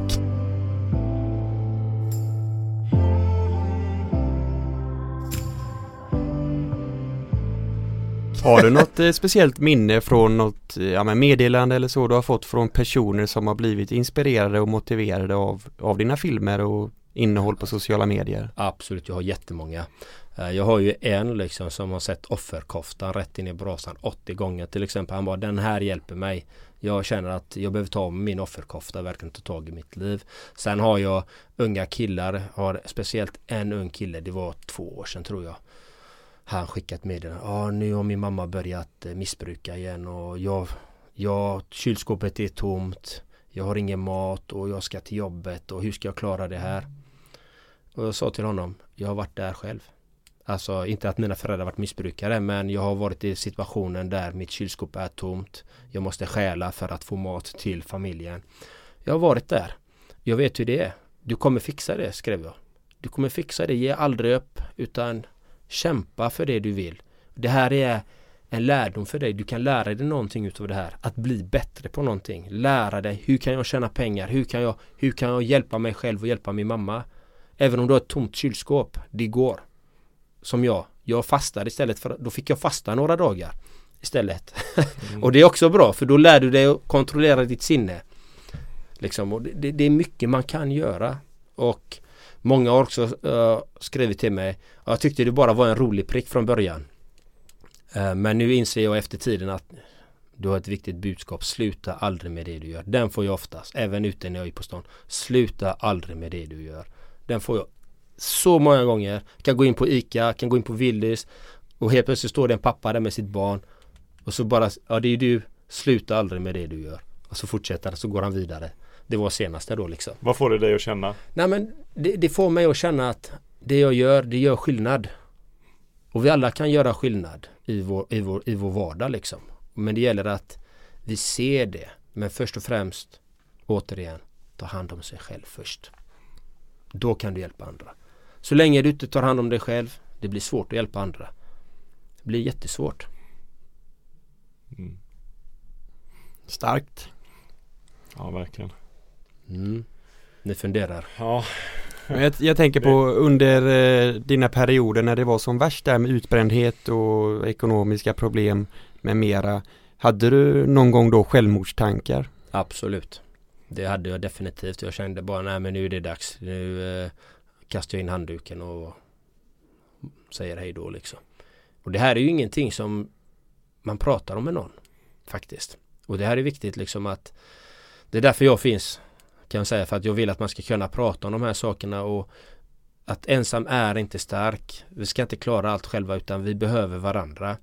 Har du något eh, speciellt minne från något eh, ja, men meddelande eller så du har fått från personer som har blivit inspirerade och motiverade av, av dina filmer och innehåll på sociala medier? Absolut, jag har jättemånga. Eh, jag har ju en liksom som har sett offerkoftan rätt in i brasan 80 gånger till exempel. Han bara den här hjälper mig. Jag känner att jag behöver ta min offerkofta, verkligen ta tag i mitt liv. Sen har jag unga killar, har speciellt en ung kille, det var två år sedan tror jag. Han skickat meddelande. Ja, nu har min mamma börjat eh, missbruka igen och jag, jag, kylskåpet är tomt. Jag har ingen mat och jag ska till jobbet och hur ska jag klara det här? Och jag sa till honom, jag har varit där själv. Alltså inte att mina föräldrar varit missbrukare men jag har varit i situationen där mitt kylskåp är tomt. Jag måste stjäla för att få mat till familjen. Jag har varit där. Jag vet hur det är. Du kommer fixa det, skrev jag. Du kommer fixa det, ge aldrig upp utan kämpa för det du vill. Det här är en lärdom för dig. Du kan lära dig någonting utav det här. Att bli bättre på någonting. Lära dig, hur kan jag tjäna pengar? Hur kan jag, hur kan jag hjälpa mig själv och hjälpa min mamma? Även om du har ett tomt kylskåp, det går. Som jag. Jag fastade istället för då fick jag fasta några dagar istället. *laughs* och det är också bra för då lär du dig att kontrollera ditt sinne. Liksom, och det, det är mycket man kan göra. Och många har också uh, skrivit till mig. Jag tyckte det bara var en rolig prick från början. uh, men nu inser jag efter tiden att du har ett viktigt budskap. Sluta aldrig med det du gör. Den får jag oftast, även ute när jag är på stan. Sluta aldrig med det du gör. Den får jag så många gånger. Kan gå in på ICA, kan gå in på Willys och helt plötsligt står det en pappa där med sitt barn. Och så bara, ja det är du. Sluta aldrig med det du gör. Och så fortsätter han, så går han vidare. Det var senaste då liksom. Vad får det dig att känna? Nej men det, det får mig att känna att det jag gör, det gör skillnad. Och vi alla kan göra skillnad i vår, i vår, i vår vardag liksom. Men det gäller att vi ser det. Men först och främst, återigen, ta hand om sig själv först. Då kan du hjälpa andra. Så länge du inte tar hand om dig själv, det blir svårt att hjälpa andra. Det blir jättesvårt. Mm. Starkt. Ja, verkligen. Mm. Ni funderar. Ja, Jag, jag tänker på under eh, dina perioder när det var som värst där med utbrändhet och ekonomiska problem med mera. Hade du någon gång då självmordstankar? Absolut. Det hade jag definitivt. Jag kände bara nej men nu är det dags. Nu eh, kastar jag in handduken och säger hej då liksom. Och det här är ju ingenting som man pratar om med någon. Faktiskt. Och det här är viktigt liksom att det är därför jag finns. Kan jag säga för att jag vill att man ska kunna prata om de här sakerna och att ensam är inte stark. Vi ska inte klara allt själva utan vi behöver varandra.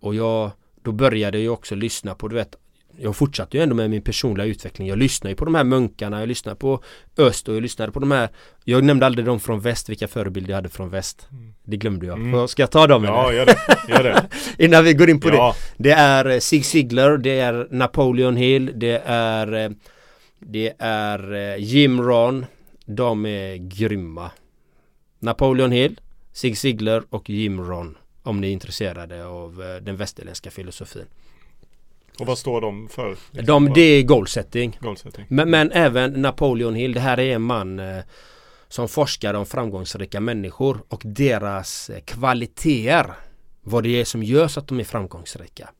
Och jag då började jag också lyssna på, du vet jag fortsatte ju ändå med min personliga utveckling. Jag lyssnade ju på de här munkarna, jag lyssnade på öst och jag lyssnade på de här Jag nämnde aldrig de från väst, vilka förebilder jag hade från väst. Det glömde jag. Mm. Ska jag ta dem ja eller? gör det. Gör det. *laughs* Innan vi går in på det. ja, Det är eh, Zig Ziglar, det är Napoleon Hill, det är eh, Det är eh, Jim Ron De är grymma Napoleon Hill, Zig Ziglar och Jim Ron Om ni är intresserade av eh, den västerländska filosofin och vad står de för? De, det är goalsetting Goalsetting. men, men även Napoleon Hill, det här är en man eh, som forskar om framgångsrika människor och deras kvaliteter. Vad det är som gör så att de är framgångsrika.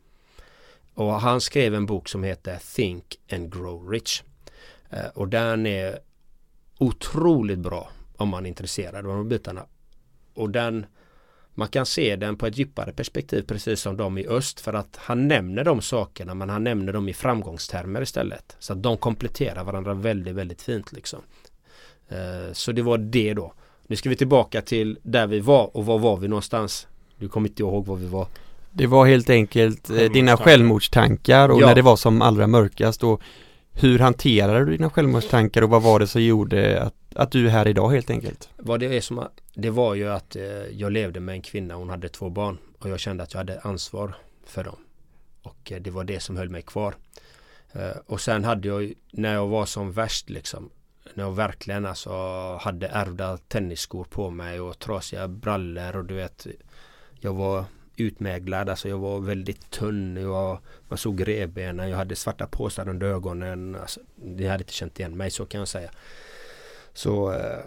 Och han skrev en bok som heter Think and Grow Rich. Eh, och den är otroligt bra om man är intresserad av de bitarna. Och den man kan se den på ett djupare perspektiv precis som de i öst för att han nämner de sakerna men han nämner dem i framgångstermer istället. Så att de kompletterar varandra väldigt väldigt fint liksom. Eh, Så det var det då. Nu ska vi tillbaka till där vi var och var var vi någonstans? Du kommer inte ihåg var vi var. Det var helt enkelt eh, dina Självmordstankar. självmordstankar och Ja. när det var som allra mörkast och hur hanterade du dina självmordstankar och vad var det som gjorde att, att du är här idag helt enkelt? Vad det är som Det var ju att eh, jag levde med en kvinna, hon hade två barn och jag kände att jag hade ansvar för dem. Och eh, det var det som höll mig kvar. Eh, och sen hade jag när jag var som värst liksom när jag verkligen alltså hade ärvda tennisskor på mig och trasiga brallor och du vet Jag var utmäglad, alltså jag var väldigt tunn, jag var, man såg revbenen, jag hade svarta påsar under ögonen. Alltså, ni hade inte känt igen mig så kan jag säga. Så eh,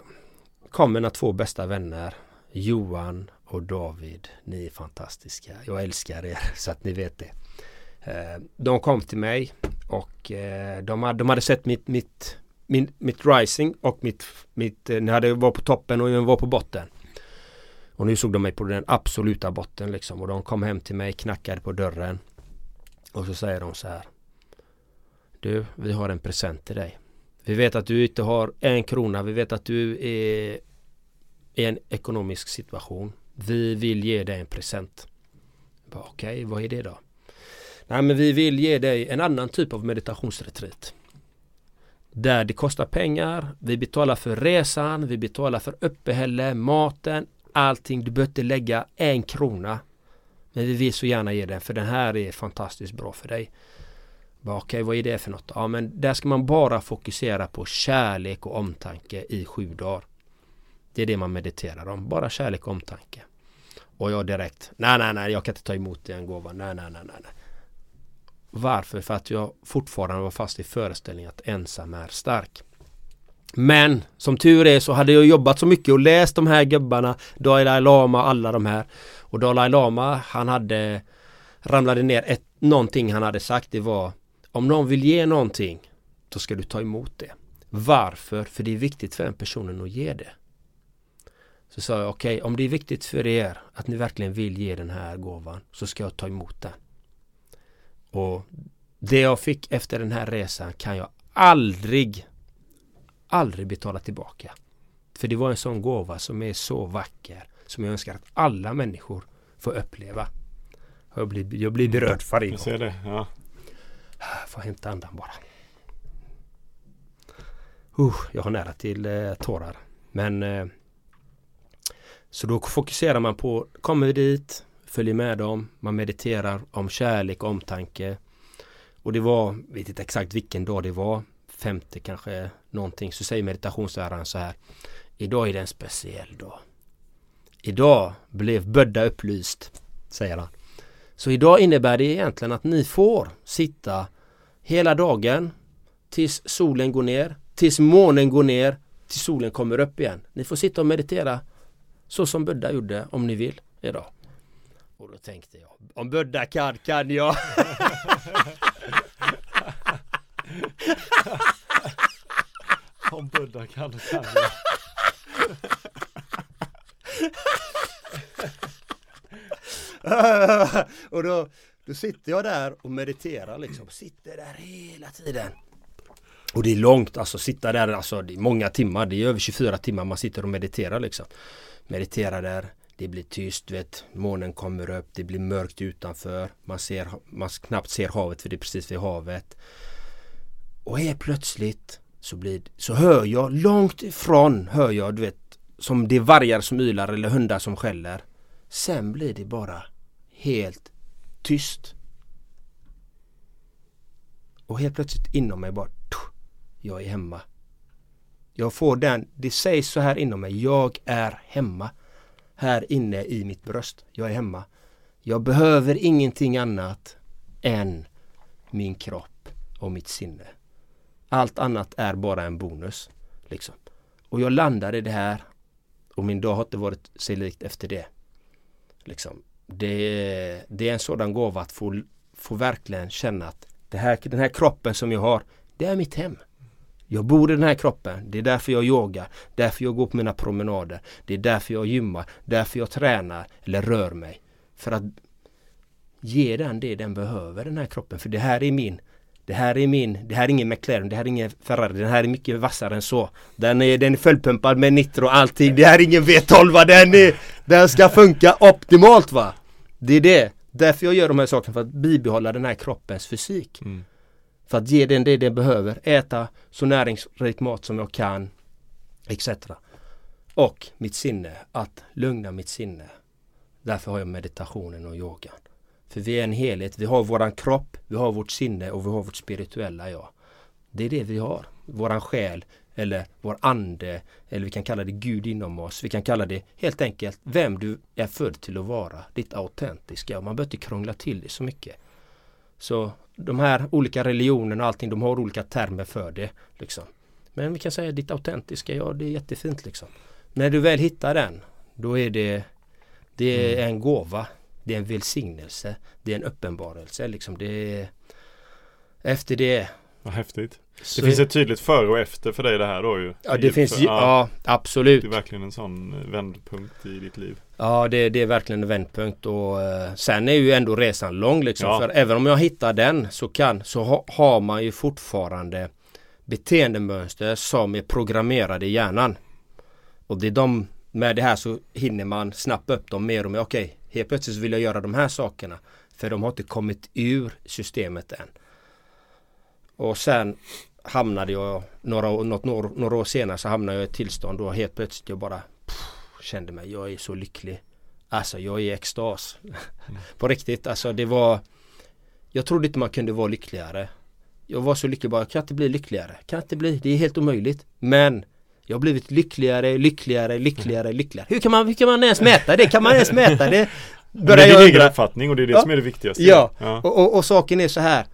kom mina två bästa vänner Johan och David. Ni är fantastiska. Jag älskar er *laughs* så att ni vet det. Eh, de kom till mig och eh, de, hade, de hade sett mitt, mitt, min, mitt rising och mitt, mitt eh, när jag hade- var på toppen och jag var på botten. Och nu såg de mig på den absoluta botten liksom och de kom hem till mig, knackade på dörren och så säger de så här Du, vi har en present till dig. Vi vet att du inte har en krona. Vi vet att du är i en ekonomisk situation. Vi vill ge dig en present. Okej, okay, Okej, vad är det då? Nej, men vi vill ge dig en annan typ av meditationsretreat. Där det kostar pengar. Vi betalar för resan. Vi betalar för uppehälle, maten, allting. Du behöver inte lägga en krona. Men vi vill så gärna ge den för den här är fantastiskt bra för dig. Okej, Okej, vad är det för något? Ja, men där ska man bara fokusera på kärlek och omtanke i sju dagar. Det är det man mediterar om. Bara kärlek och omtanke. Och jag direkt, nej, nej, nej, jag kan inte ta emot den gåvan. Nej, nej, nej. nej. Varför? För att jag fortfarande var fast i föreställningen att ensam är stark. Men som tur är så hade jag jobbat så mycket och läst de här gubbarna Dalai Lama och alla de här. Och Dalai Lama han hade Ramlade ner ett, någonting han hade sagt det var Om någon vill ge någonting Då ska du ta emot det. Varför? För det är viktigt för en personen att ge det. Så sa jag okej om det är viktigt för er Att ni verkligen vill ge den här gåvan Så ska jag ta emot den. Och Det jag fick efter den här resan kan jag aldrig aldrig betala tillbaka. För det var en sån gåva som är så vacker som jag önskar att alla människor får uppleva. Jag blir, jag blir berörd varje Jag ser det. Ja. Jag får hämta andan bara. Uh, jag har nära till eh, tårar. Men eh, Så då fokuserar man på, kommer vi dit, följer med dem, man mediterar om kärlek och omtanke. Och det var, vet inte exakt vilken dag det var, femte kanske någonting, så säger meditationsläraren så här. Idag är det en speciell dag. Idag blev Bödda upplyst, säger han. Så idag innebär det egentligen att ni får sitta hela dagen tills solen går ner, tills månen går ner, tills solen kommer upp igen. Ni får sitta och meditera så som Buddha gjorde om ni vill idag. Och då tänkte jag, om Buddha kan, kan jag. *laughs* *laughs* Om Buddha kan, kan jag. *laughs* och då, då sitter jag där och mediterar liksom. Sitter där hela tiden. Och det är långt, alltså sitta där, alltså det är många timmar. Det är över 24 timmar man sitter och mediterar liksom. Mediterar där, det blir tyst, vet, månen kommer upp, det blir mörkt utanför. Man ser, man knappt ser havet för det är precis vid havet. Och helt plötsligt så blir så hör jag långt ifrån, hör jag, du vet, som det är vargar som ylar eller hundar som skäller. Sen blir det bara helt tyst. Och helt plötsligt inom mig bara jag är hemma. Jag får den, det sägs så här inom mig, jag är hemma. Här inne i mitt bröst, jag är hemma. Jag behöver ingenting annat än min kropp och mitt sinne. Allt annat är bara en bonus. Liksom. Och jag landade i det här och min dag har inte varit sig likt efter det. Liksom. Det, det är en sådan gåva att få, få verkligen känna att det här, den här kroppen som jag har, det är mitt hem. Jag bor i den här kroppen. Det är därför jag yogar. Därför jag går på mina promenader. Det är därför jag gymmar. Därför jag tränar eller rör mig. För att ge den det den behöver, den här kroppen. För det här är min. Det här är min. Det här är ingen McLaren. Det här är ingen Ferrari. Den här är mycket vassare än så. Den är, den är fullpumpad med nitro och allting. Det här är ingen V12. Den, är, den ska funka optimalt va. Det är det. Därför jag gör de här sakerna. För att bibehålla den här kroppens fysik. Mm. För att ge den det den behöver. Äta så näringsrik mat som jag kan. Etc. Och mitt sinne. Att lugna mitt sinne. Därför har jag meditationen och yogan. För vi är en helhet. Vi har våran kropp, vi har vårt sinne och vi har vårt spirituella jag. Det är det vi har. Våran själ eller vår ande eller vi kan kalla det Gud inom oss. Vi kan kalla det helt enkelt vem du är född till att vara. Ditt autentiska. Man behöver inte krångla till det så mycket. Så de här olika religionerna och allting, de har olika termer för det. Liksom. Men vi kan säga ditt autentiska, ja det är jättefint liksom. När du väl hittar den, då är det, det är en gåva. Det är en välsignelse. Det är en uppenbarelse liksom. Det är, efter det Vad häftigt. så Det finns ett tydligt före och efter för dig det här då ju. Ja det finns ju, ja absolut. Det är verkligen en sån eh, vändpunkt i ditt liv. Ja det, det är verkligen en vändpunkt och eh, sen är ju ändå resan lång liksom. Ja. För även om jag hittar den så kan så ha, har man ju fortfarande beteendemönster som är programmerade i hjärnan. Och det är de, med det här så hinner man snappa upp dem mer och mer. Okej, helt plötsligt vill jag göra de här sakerna. För de har inte kommit ur systemet än. Och sen hamnade jag, några, något, några, några år senare så hamnade jag i ett tillstånd då helt plötsligt jag bara pff, kände mig, jag är så lycklig. Alltså jag är i extas. *laughs* På riktigt, alltså det var Jag trodde inte man kunde vara lyckligare. Jag var så lycklig bara, jag kan inte bli lyckligare. Kan inte bli, det är helt omöjligt. Men jag har blivit lyckligare, lyckligare, lyckligare, lyckligare. Hur kan man, hur kan man ens mäta det? Kan man ens mäta det? Det är din egen undra. uppfattning och det är det Ja. som är det viktigaste. Ja. ja. Och, och, och saken är så här.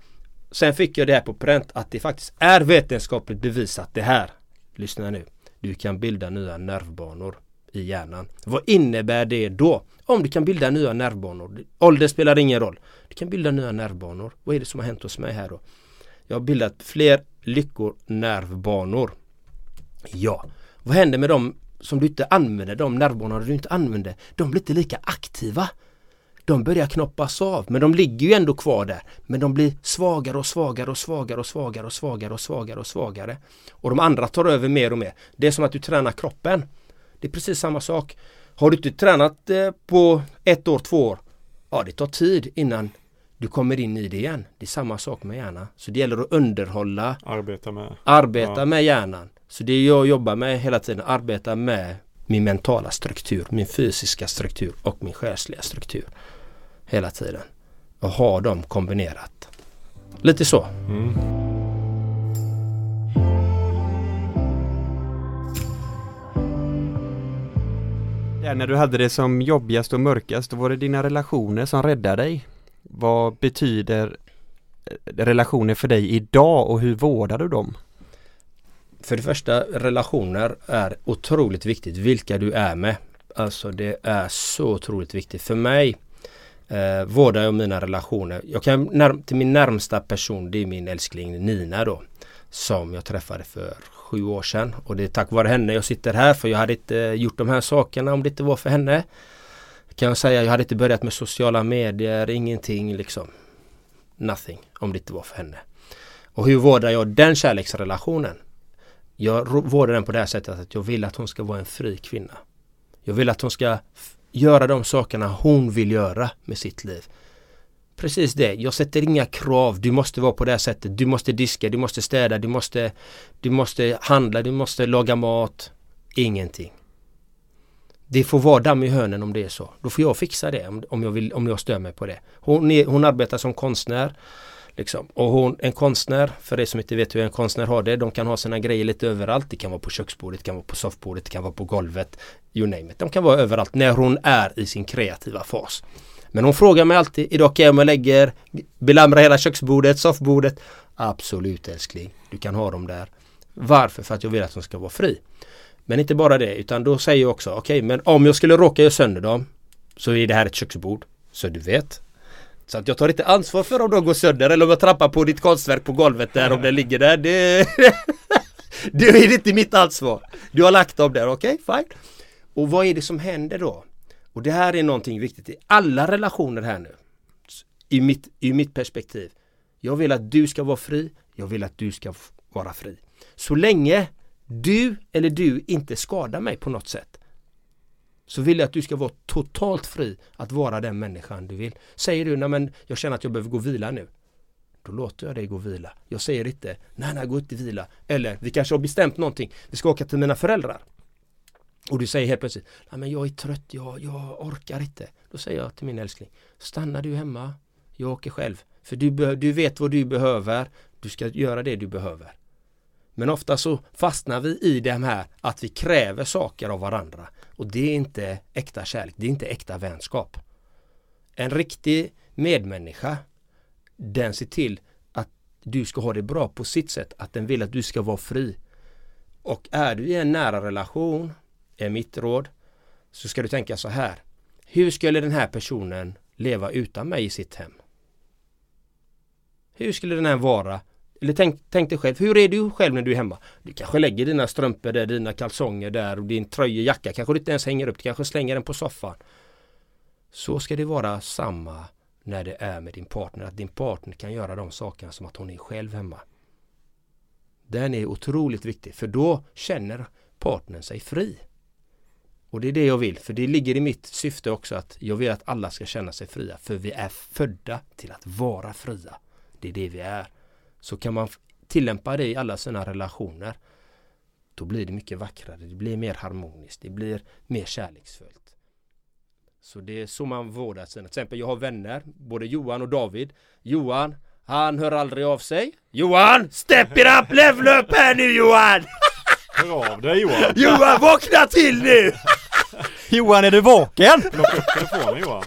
Sen fick jag det här på pränt att det faktiskt är vetenskapligt bevisat det här. Lyssna nu. Du kan bilda nya nervbanor i hjärnan. Vad innebär det då? Om du kan bilda nya nervbanor. Ålder spelar ingen roll. Du kan bilda nya nervbanor. Vad är det som har hänt hos mig här då? Jag har bildat fler lyckor nervbanor. Ja, vad händer med dem som du inte använder? De nervbanorna du inte använder. De blir inte lika aktiva. De börjar knoppas av men de ligger ju ändå kvar där. Men de blir svagare och svagare och svagare och svagare och svagare och svagare och svagare. Och de andra tar över mer och mer. Det är som att du tränar kroppen. Det är precis samma sak. Har du inte tränat eh, på ett år, två år. Ja, det tar tid innan du kommer in i det igen. Det är samma sak med hjärnan. Så det gäller att underhålla, Arbeta med. arbeta Ja. med hjärnan. Så det jag jobbar med hela tiden, arbeta med min mentala struktur, min fysiska struktur och min själsliga struktur. Hela tiden. Och ha dem kombinerat. Lite så. Mm. Ja, när du hade det som jobbigast och mörkast, då var det dina relationer som räddade dig. Vad betyder eh, relationer för dig idag och hur vårdar du dem? För det första, relationer är otroligt viktigt. Vilka du är med. Alltså det är så otroligt viktigt. För mig eh, vårdar jag mina relationer. Jag kan när, till min närmsta person, det är min älskling Nina då. Som jag träffade för sju år sedan. Och det är tack vare henne jag sitter här. För jag hade inte eh, gjort de här sakerna om det inte var för henne. Kan jag säga, jag hade inte börjat med sociala medier, ingenting liksom. Nothing, om det inte var för henne. Och hur vårdar jag den kärleksrelationen? Jag vårdar den på det här sättet att jag vill att hon ska vara en fri kvinna. Jag vill att hon ska göra de sakerna hon vill göra med sitt liv. Precis det, jag sätter inga krav. Du måste vara på det här sättet. Du måste diska, du måste städa, du måste, du måste handla, du måste laga mat. Ingenting. Det får vara damm i hörnen om det är så. Då får jag fixa det om, jag, vill, om jag stör mig på det. Hon, är, hon arbetar som konstnär. Liksom. Och hon, en konstnär, för er som inte vet hur en konstnär har det, de kan ha sina grejer lite överallt. Det kan vara på köksbordet, det kan vara på soffbordet, det kan vara på golvet. You name it. De kan vara överallt när hon är i sin kreativa fas. Men hon frågar mig alltid, idag kan jag och lägger, belamra hela köksbordet, soffbordet. Absolut älskling, du kan ha dem där. Varför? För att jag vill att de ska vara fri. Men inte bara det, utan då säger jag också, okej, okay, men om jag skulle råka göra sönder dem så är det här ett köksbord. Så du vet, så att jag tar inte ansvar för om de går sönder eller om jag trampar på ditt konstverk på golvet där om det ligger där. Det, *laughs* det är inte mitt ansvar. Du har lagt dem där, okej, okay, fine. Och vad är det som händer då? Och det här är någonting viktigt i alla relationer här nu. I mitt, I mitt perspektiv. Jag vill att du ska vara fri. Jag vill att du ska vara fri. Så länge du eller du inte skadar mig på något sätt så vill jag att du ska vara totalt fri att vara den människan du vill. Säger du, nej men jag känner att jag behöver gå och vila nu. Då låter jag dig gå och vila. Jag säger inte, nej nej gå inte och vila. Eller, vi kanske har bestämt någonting. Vi ska åka till mina föräldrar. Och du säger helt plötsligt, nej men jag är trött, jag, jag orkar inte. Då säger jag till min älskling, stanna du hemma. Jag åker själv. För du, du vet vad du behöver. Du ska göra det du behöver. Men ofta så fastnar vi i det här att vi kräver saker av varandra. Och det är inte äkta kärlek, det är inte äkta vänskap. En riktig medmänniska, den ser till att du ska ha det bra på sitt sätt, att den vill att du ska vara fri. Och är du i en nära relation, är mitt råd, så ska du tänka så här. Hur skulle den här personen leva utan mig i sitt hem? Hur skulle den här vara eller tänk, tänk dig själv, hur är du själv när du är hemma? Du kanske lägger dina strumpor där, dina kalsonger där och din tröja, jacka kanske du inte ens hänger upp. Du kanske slänger den på soffan. Så ska det vara samma när det är med din partner. Att din partner kan göra de sakerna som att hon är själv hemma. Den är otroligt viktig för då känner partnern sig fri. Och det är det jag vill, för det ligger i mitt syfte också att jag vill att alla ska känna sig fria. För vi är födda till att vara fria. Det är det vi är. Så kan man tillämpa det i alla sina relationer då blir det mycket vackrare, det blir mer harmoniskt, det blir mer kärleksfullt. Så det är så man vårdar sina, till exempel jag har vänner, både Johan och David. Johan, han hör aldrig av sig. Johan, step it up, level up här nu Johan! *laughs* Hör av dig Johan! *laughs* Johan, vakna till nu! *laughs* Johan, är du vaken? Plocka upp telefonen Johan!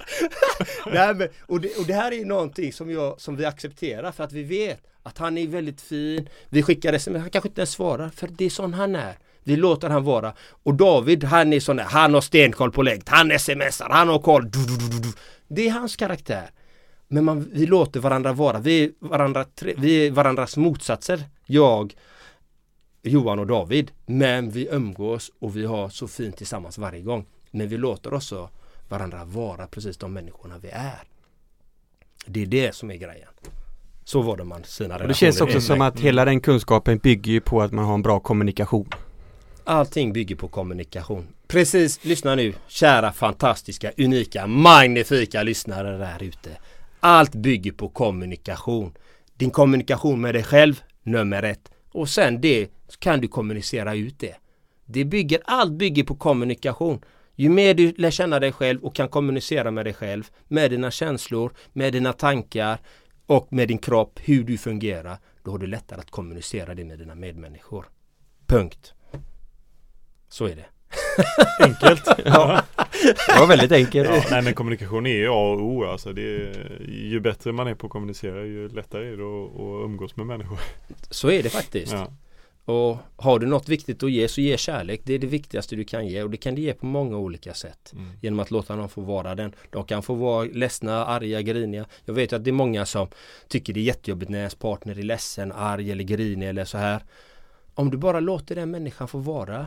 Nej, men, och, det, och det här är någonting som, jag, som vi accepterar för att vi vet att han är väldigt fin. Vi skickar sms, han kanske inte ens svarar för det är sån han är. Vi låter han vara. Och David, han är sån där, han har stenkoll på läget. Han smsar, han har koll. Du, du, du, det är hans karaktär. Men man, vi låter varandra vara. Vi är, varandra, vi är varandras motsatser. Jag, Johan och David. Men vi umgås och vi har så fint tillsammans varje gång. Men vi låter också varandra vara precis de människorna vi är. Det är det som är grejen. Så var det man sina relationer. Det känns också som att hela den kunskapen bygger ju på att man har en bra kommunikation. Allting bygger på kommunikation. Precis, lyssna nu kära fantastiska, unika, magnifika lyssnare där ute. Allt bygger på kommunikation. Din kommunikation med dig själv, nummer ett. Och sen det kan du kommunicera ut det. Det bygger, allt bygger på kommunikation. Ju mer du lär känna dig själv och kan kommunicera med dig själv, med dina känslor, med dina tankar och med din kropp, hur du fungerar, då har du lättare att kommunicera det med dina medmänniskor. Punkt. Så är det. *laughs* Enkelt. Ja. Det var väldigt enkelt. Ja, nej men kommunikation är ju A och O alltså. Det är, ju bättre man är på att kommunicera ju lättare är det att, att umgås med människor. Så är det faktiskt. Ja. Och har du något viktigt att ge så ge kärlek. Det är det viktigaste du kan ge och det kan du ge på många olika sätt. Mm. Genom att låta dem få vara den. De kan få vara ledsna, arga, griniga. Jag vet att det är många som tycker det är jättejobbigt när ens partner är ledsen, arg eller grinig eller så här. Om du bara låter den människan få vara.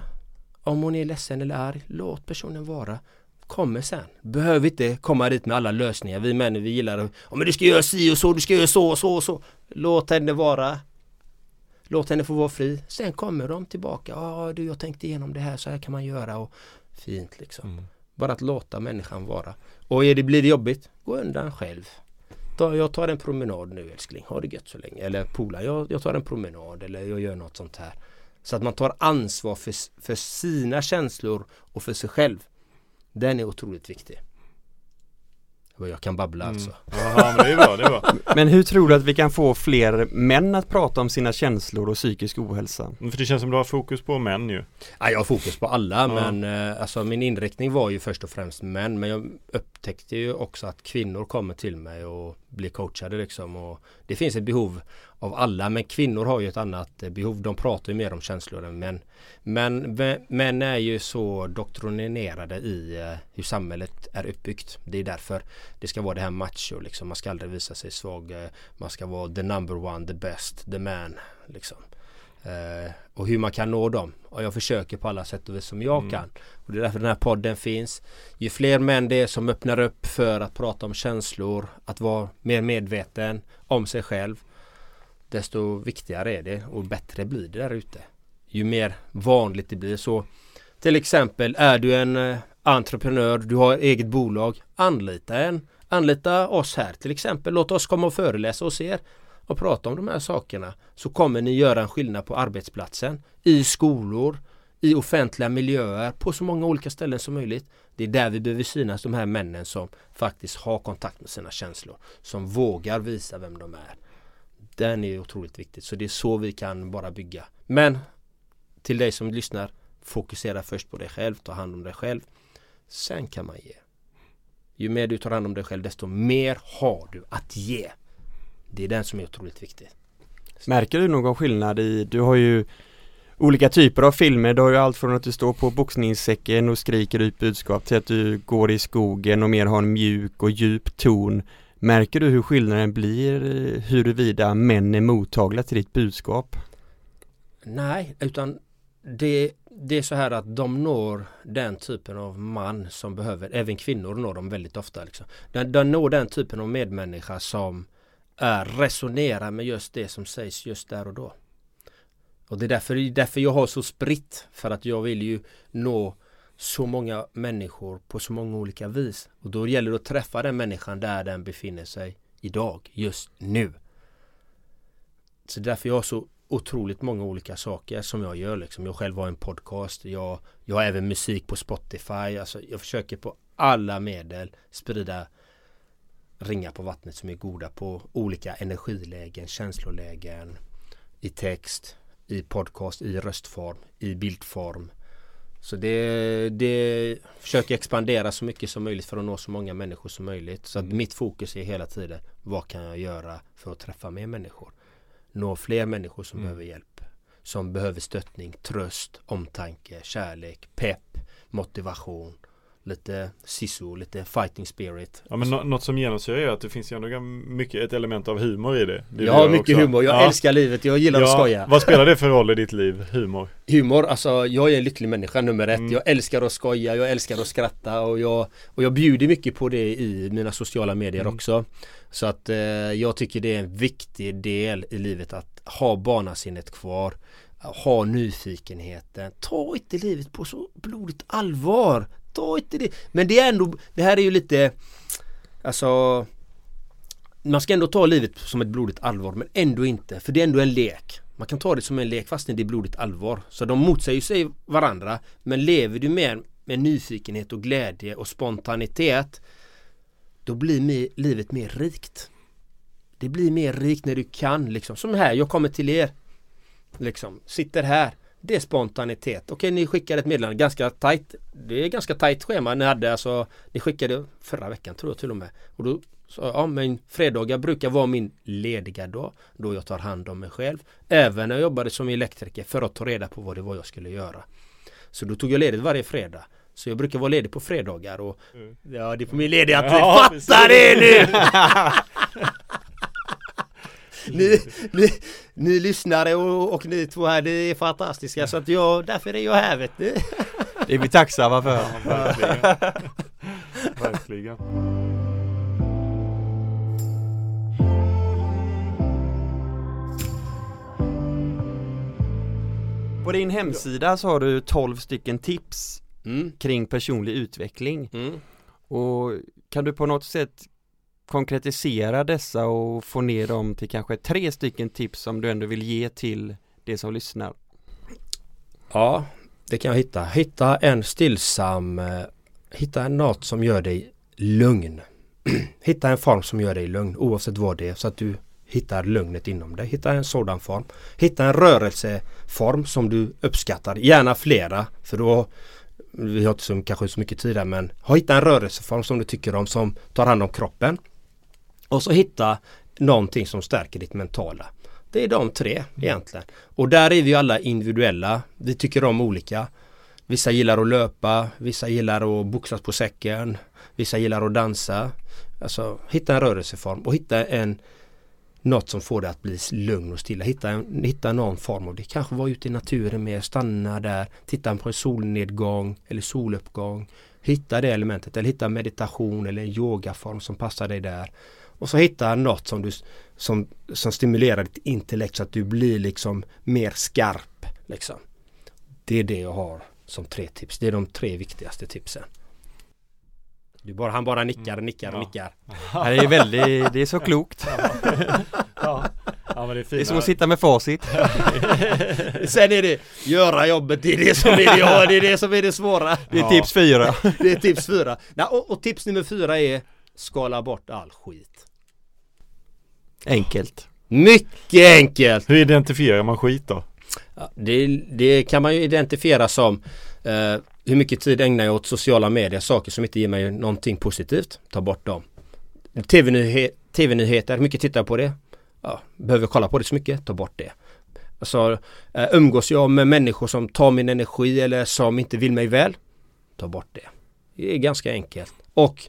Om hon är ledsen eller arg, låt personen vara. Kommer sen. Behöver inte komma dit med alla lösningar. Vi män vi gillar att, ja men du ska göra si och så, du ska göra så och så och så. Låt henne vara. Låt henne få vara fri. Sen kommer de tillbaka. Ja du jag tänkte igenom det här, så här kan man göra. Och fint liksom. Mm. Bara att låta människan vara. Och är det, blir det jobbigt, gå undan själv. Ta, jag tar en promenad nu älskling, ha det gött så länge. Eller pola, jag, jag tar en promenad eller jag gör något sånt här. Så att man tar ansvar för, för sina känslor och för sig själv. Den är otroligt viktig. Jag kan babbla alltså. Mm. Jaha, men det är bra, det är bra. *laughs* Men hur tror du att vi kan få fler män att prata om sina känslor och psykisk ohälsa? Mm, För det känns som du har fokus på män ju. Ja, jag har fokus på alla Ja. men eh, alltså min inriktning var ju först och främst män men jag upptäckte ju också att kvinnor kommer till mig och blir coachade liksom och det finns ett behov av alla men kvinnor har ju ett annat eh, behov. De pratar ju mer om känslor än män. Men män är ju så doktrinerade i eh, hur samhället är uppbyggt. Det är därför det ska vara det här macho liksom. Man ska aldrig visa sig svag. eh, Man ska vara the number one, the best, the man liksom. Och hur man kan nå dem. Och jag försöker på alla sätt och vis som jag Mm. kan. Och det är därför den här podden finns. Ju fler män det är som öppnar upp för att prata om känslor, att vara mer medveten om sig själv. Desto viktigare är det och bättre blir det där ute. Ju mer vanligt det blir så. Till exempel är du en eh, entreprenör, du har eget bolag. Anlita en. Anlita oss här till exempel. Låt oss komma och föreläsa hos er och prata om de här sakerna så kommer ni göra en skillnad på arbetsplatsen, i skolor, i offentliga miljöer, på så många olika ställen som möjligt. Det är där vi behöver synas, de här männen som faktiskt har kontakt med sina känslor, som vågar visa vem de är. Den är otroligt viktig, så det är så vi kan bara bygga. Men till dig som lyssnar, fokusera först på dig själv, ta hand om dig själv. Sen kan man ge. Ju mer du tar hand om dig själv, desto mer har du att ge. Det är den som är otroligt viktig. Märker du någon skillnad i, du har ju olika typer av filmer, du har ju allt från att du står på boxningssäcken och skriker ut budskap till att du går i skogen och mer har en mjuk och djup ton. Märker du hur skillnaden blir huruvida män är mottagliga till ditt budskap? Nej, utan det, det är så här att de når den typen av man som behöver, även kvinnor når de väldigt ofta. Liksom. De, de når den typen av medmänniska som är, resonerar med just det som sägs just där och då. Och det är därför, därför jag har så spritt, för att jag vill ju nå så många människor på så många olika vis. Och då gäller det att träffa den människan där den befinner sig idag, just nu. Så därför jag har så otroligt många olika saker som jag gör liksom. Jag själv har en podcast, jag, jag har även musik på Spotify. Alltså jag försöker på alla medel sprida ringar på vattnet som är goda på olika energilägen, känslolägen, i text, i podcast, i röstform, i bildform. Så det, det försöker expandera så mycket som möjligt för att nå så många människor som möjligt. Så att mitt fokus är hela tiden vad kan jag göra för att träffa mer människor? Nå fler människor som Mm. behöver hjälp. Som behöver stöttning, tröst, omtanke, kärlek, pepp, motivation. Lite sisu, lite fighting spirit. Ja men nå- något som genomsyrar är att det finns ju ändå mycket ett element av humor i det. det jag har mycket också. humor, jag Ja. älskar livet, jag gillar att Ja, skoja. Vad spelar det för roll i ditt liv? Humor? Humor, alltså jag är en lycklig människa nummer ett. Mm. Jag älskar att skoja, jag älskar att skratta och jag, och jag bjuder mycket på det i mina sociala medier Mm. också. Så att eh, jag tycker det är en viktig del i livet att ha barnasinnet kvar. Ha nyfikenheten. Ta inte livet på så blodigt allvar. Ta inte det. Men det är ändå, det här är ju lite Alltså man ska ändå ta livet som ett blodigt allvar men ändå inte för det är ändå en lek. Man kan ta det som en lek fast det är blodigt allvar. Så de motsäger sig varandra. Men lever du med, med nyfikenhet och glädje och spontanitet då blir mer, livet mer rikt. Det blir mer rikt när du kan liksom. Som här, jag kommer till er. Liksom, sitter här. Det är spontanitet. Okej, ni skickade ett meddelande ganska tajt. Det är ganska tajt schema ni hade. Alltså, ni skickade förra veckan tror jag till och med. Och då sa jag, ja men fredagar brukar vara min lediga dag. Då jag tar hand om mig själv. Även när jag jobbade som elektriker för att ta reda på vad det var jag skulle göra. Så då tog jag ledigt varje fredag. Så jag brukar vara ledig på fredagar och Mm. Ja det är på min lediga tid. Ja, Fatta precis. det nu! *laughs* ni, ni, ni lyssnare och, och ni två här, det är fantastiska så att jag, därför är jag här vet ni. Det är vi tacksamma för. Verkligen. Verkligen. På din hemsida så har du 12 stycken tips Mm. kring personlig utveckling. Mm. Och kan du på något sätt konkretisera dessa och få ner dem till kanske tre stycken tips som du ändå vill ge till de som lyssnar? Ja, det kan jag hitta. Hitta en stillsam, eh, hitta något som gör dig lugn. *clears throat* hitta en form som gör dig lugn oavsett vad det är så att du hittar lugnet inom dig. Hitta en sådan form. Hitta en rörelseform som du uppskattar. Gärna flera för då vi har inte så, kanske så mycket tid där men hitta en rörelseform som du tycker om som tar hand om kroppen. Och så hitta någonting som stärker ditt mentala. Det är de tre egentligen. Och där är vi alla individuella. Vi tycker om olika. Vissa gillar att löpa, vissa gillar att boxas på säcken, vissa gillar att dansa. Alltså hitta en rörelseform och hitta en något som får dig att bli lugn och stilla. Hitta, en, hitta någon form av det. Kanske vara ute i naturen mer, stanna där, titta på en solnedgång eller soluppgång. Hitta det elementet eller hitta meditation eller en yogaform som passar dig där. Och så hitta något som, du, som, som stimulerar ditt intellekt så att du blir liksom mer skarp. Liksom. Det är det jag har som tre tips. Det är de tre viktigaste tipsen. Du bara, han bara nickar, nickar, Ja. nickar. Ja, Det är väldigt, det är så klokt. Ja. ja, men det är Det är som att sitta med facit. *laughs* Sen är det göra jobbet, det är det som är det, ja, det, är det, som är det svåra. Det är Ja. tips fyra. Det är tips fyra. Nej, och, och tips nummer fyra är skala bort all skit. Enkelt. Mycket enkelt! Hur identifierar man skit då? Ja, det, det kan man ju identifiera som eh, hur mycket tid ägnar jag åt sociala medier, saker som inte ger mig någonting positivt. Ta bort dem. TV-nyhe- TV-nyheter, hur mycket tittar jag på det? Ja, behöver jag kolla på det så mycket? Ta bort det. Alltså, eh, umgås jag med människor som tar min energi eller som inte vill mig väl? Ta bort det. Det är ganska enkelt. Och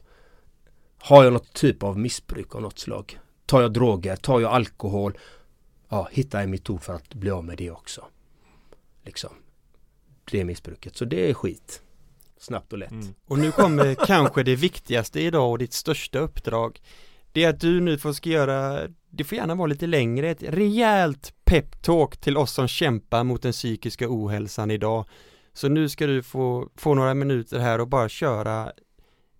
har jag något typ av missbruk av något slag? Tar jag droger? Tar jag alkohol? Ja, hitta en metod för att bli av med det också. Liksom. Det missbruket. Så det är skit. Snabbt och lätt. Mm. Och nu kommer *laughs* kanske det viktigaste idag och ditt största uppdrag. Det är att du nu får ska göra, det får gärna vara lite längre, ett rejält peptalk till oss som kämpar mot den psykiska ohälsan idag. Så nu ska du få, få några minuter här och bara köra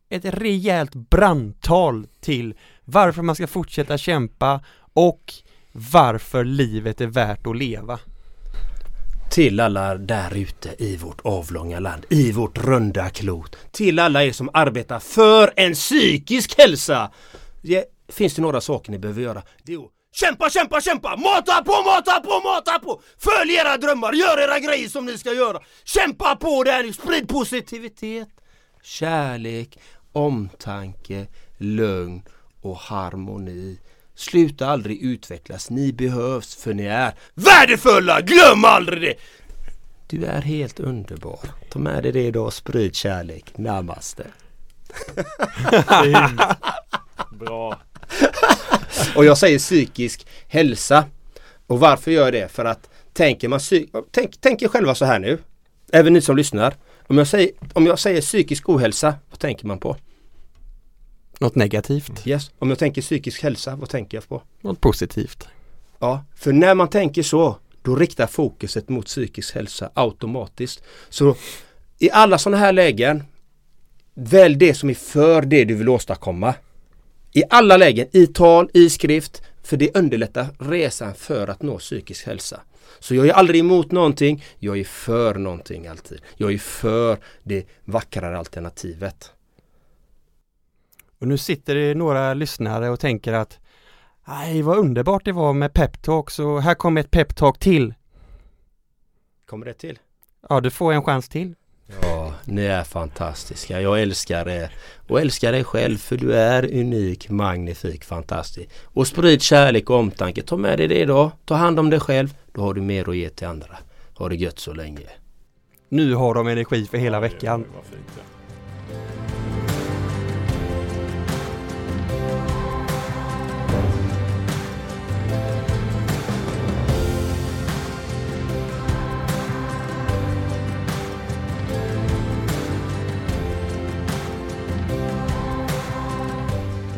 ett rejält brandtal till varför man ska fortsätta kämpa och varför livet är värt att leva. Till alla där ute i vårt avlånga land, i vårt runda klot. Till alla er som arbetar för en psykisk hälsa. Ja, finns det några saker ni behöver göra? Det är att kämpa, kämpa, kämpa! Mata på, mata på, mata på! Följ era drömmar, gör era grejer som ni ska göra. Kämpa på där nu, sprid positivitet, kärlek, omtanke, lugn och harmoni. Sluta aldrig utvecklas, ni behövs för ni är värdefulla! Glöm aldrig det! Du är helt underbar. Ta med dig det idag och sprid kärlek. Namaste. Fint. Bra. Och jag säger psykisk hälsa. Och varför gör jag det? För att tänker man psy- tänk, tänk er själva så här nu. Även ni som lyssnar. Om jag, säger, om jag säger psykisk ohälsa, vad tänker man på? Något negativt, Yes. Om jag tänker psykisk hälsa, vad tänker jag på? något positivt. Ja, för när man tänker så, då riktar fokuset mot psykisk hälsa automatiskt. Så i alla sådana här lägen, välj det som är för det du vill åstadkomma. I alla lägen, i tal, i skrift, för det underlättar resan för att nå psykisk hälsa. Så jag är aldrig emot någonting, jag är för någonting alltid. Jag är för det vackrare alternativet. Och nu sitter det några lyssnare och tänker att Nej, vad underbart det var med peptalk så här kommer ett peptalk till. Kommer det till? Ja, du får en chans till. Ja, ni är fantastiska. Jag älskar er. Och älskar dig själv för du är unik, magnifik, fantastisk. Och sprid kärlek och omtanke. Ta med dig det idag. Ta hand om dig själv. Då har du mer att ge till andra. Ha det gött så länge. Nu har de energi för hela veckan.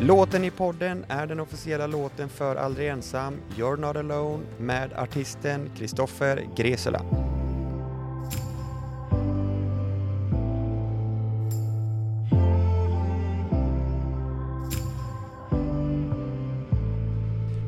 Låten i podden är den officiella låten för Aldrig Ensam, You're Not Alone med artisten Kristoffer Gresela.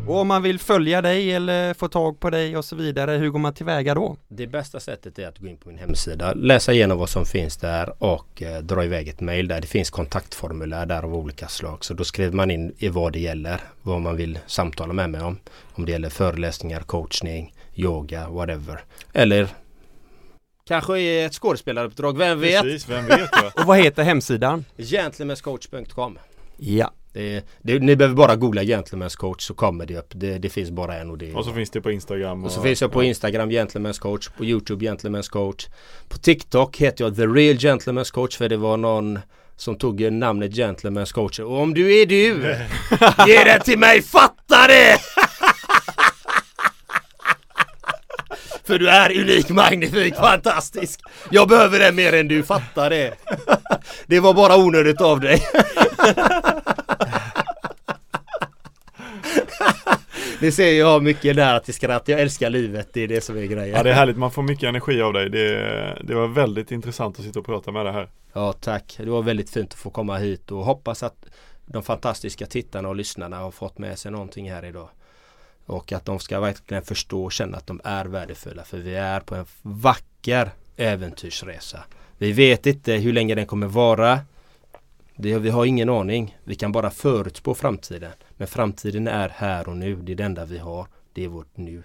Och om man vill följa dig eller få tag på dig och så vidare, hur går man tillväga då? Det bästa sättet är att gå in på min hemsida, läsa igenom vad som finns där och eh, dra iväg ett mail där. Det finns kontaktformulär där av olika slag. Så då skriver man in i vad det gäller, vad man vill samtala med mig om. Om det gäller föreläsningar, coachning, yoga, whatever. Eller kanske är ett skådespelaruppdrag, vem vet? Precis, vem vet? *laughs* Och vad heter hemsidan? Gentlemanscoach.com Ja, det, det, Ni behöver bara googla Gentlemen's coach så kommer det upp. Det, det finns bara en och det Och så finns det på Instagram. Och så finns jag på Instagram Gentlemen's coach, på Youtube Gentlemen's coach. På TikTok heter jag The Real Gentlemen's coach för det var någon som tog namnet Gentlemen's coach. Och om du är du, *laughs* ge det till mig, fatta det! För du är unik, magnifik, fantastisk. Jag behöver det mer än du, fattar det. *laughs* Det var bara onödigt av dig. *laughs* Ni ser jag har mycket nära till skratt. Jag älskar livet. Det är det som är grejen. Ja det är härligt, man får mycket energi av dig. Det, det var väldigt intressant att sitta och prata med dig här. Ja tack. Det var väldigt fint att få komma hit och hoppas att de fantastiska tittarna och lyssnarna har fått med sig någonting här idag. Och att de ska verkligen förstå och känna att de är värdefulla. För vi är på en vacker äventyrsresa. Vi vet inte hur länge den kommer vara. Det, vi har ingen aning. Vi kan bara förutspå framtiden. Men framtiden är här och nu. Det är det enda vi har. Det är vårt nu.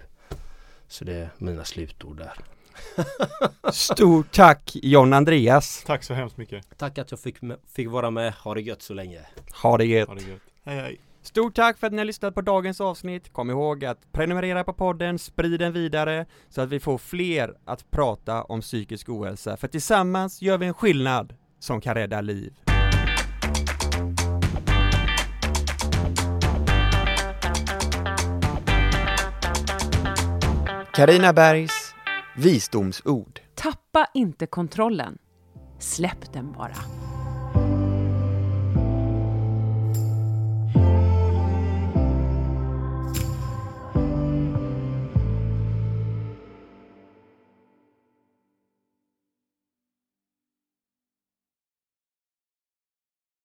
Så det är mina slutord där. stort tack John Andreas. Tack så hemskt mycket. Tack att jag fick, fick vara med. Ha det gött så länge. Ha det gött. Ha det gött. Hej hej. Stort tack för att ni har lyssnat på dagens avsnitt. Kom ihåg att prenumerera på podden, sprid den vidare så att vi får fler att prata om psykisk ohälsa. För tillsammans gör vi en skillnad som kan rädda liv. Karina Bergs visdomsord. Tappa inte kontrollen. Släpp den bara.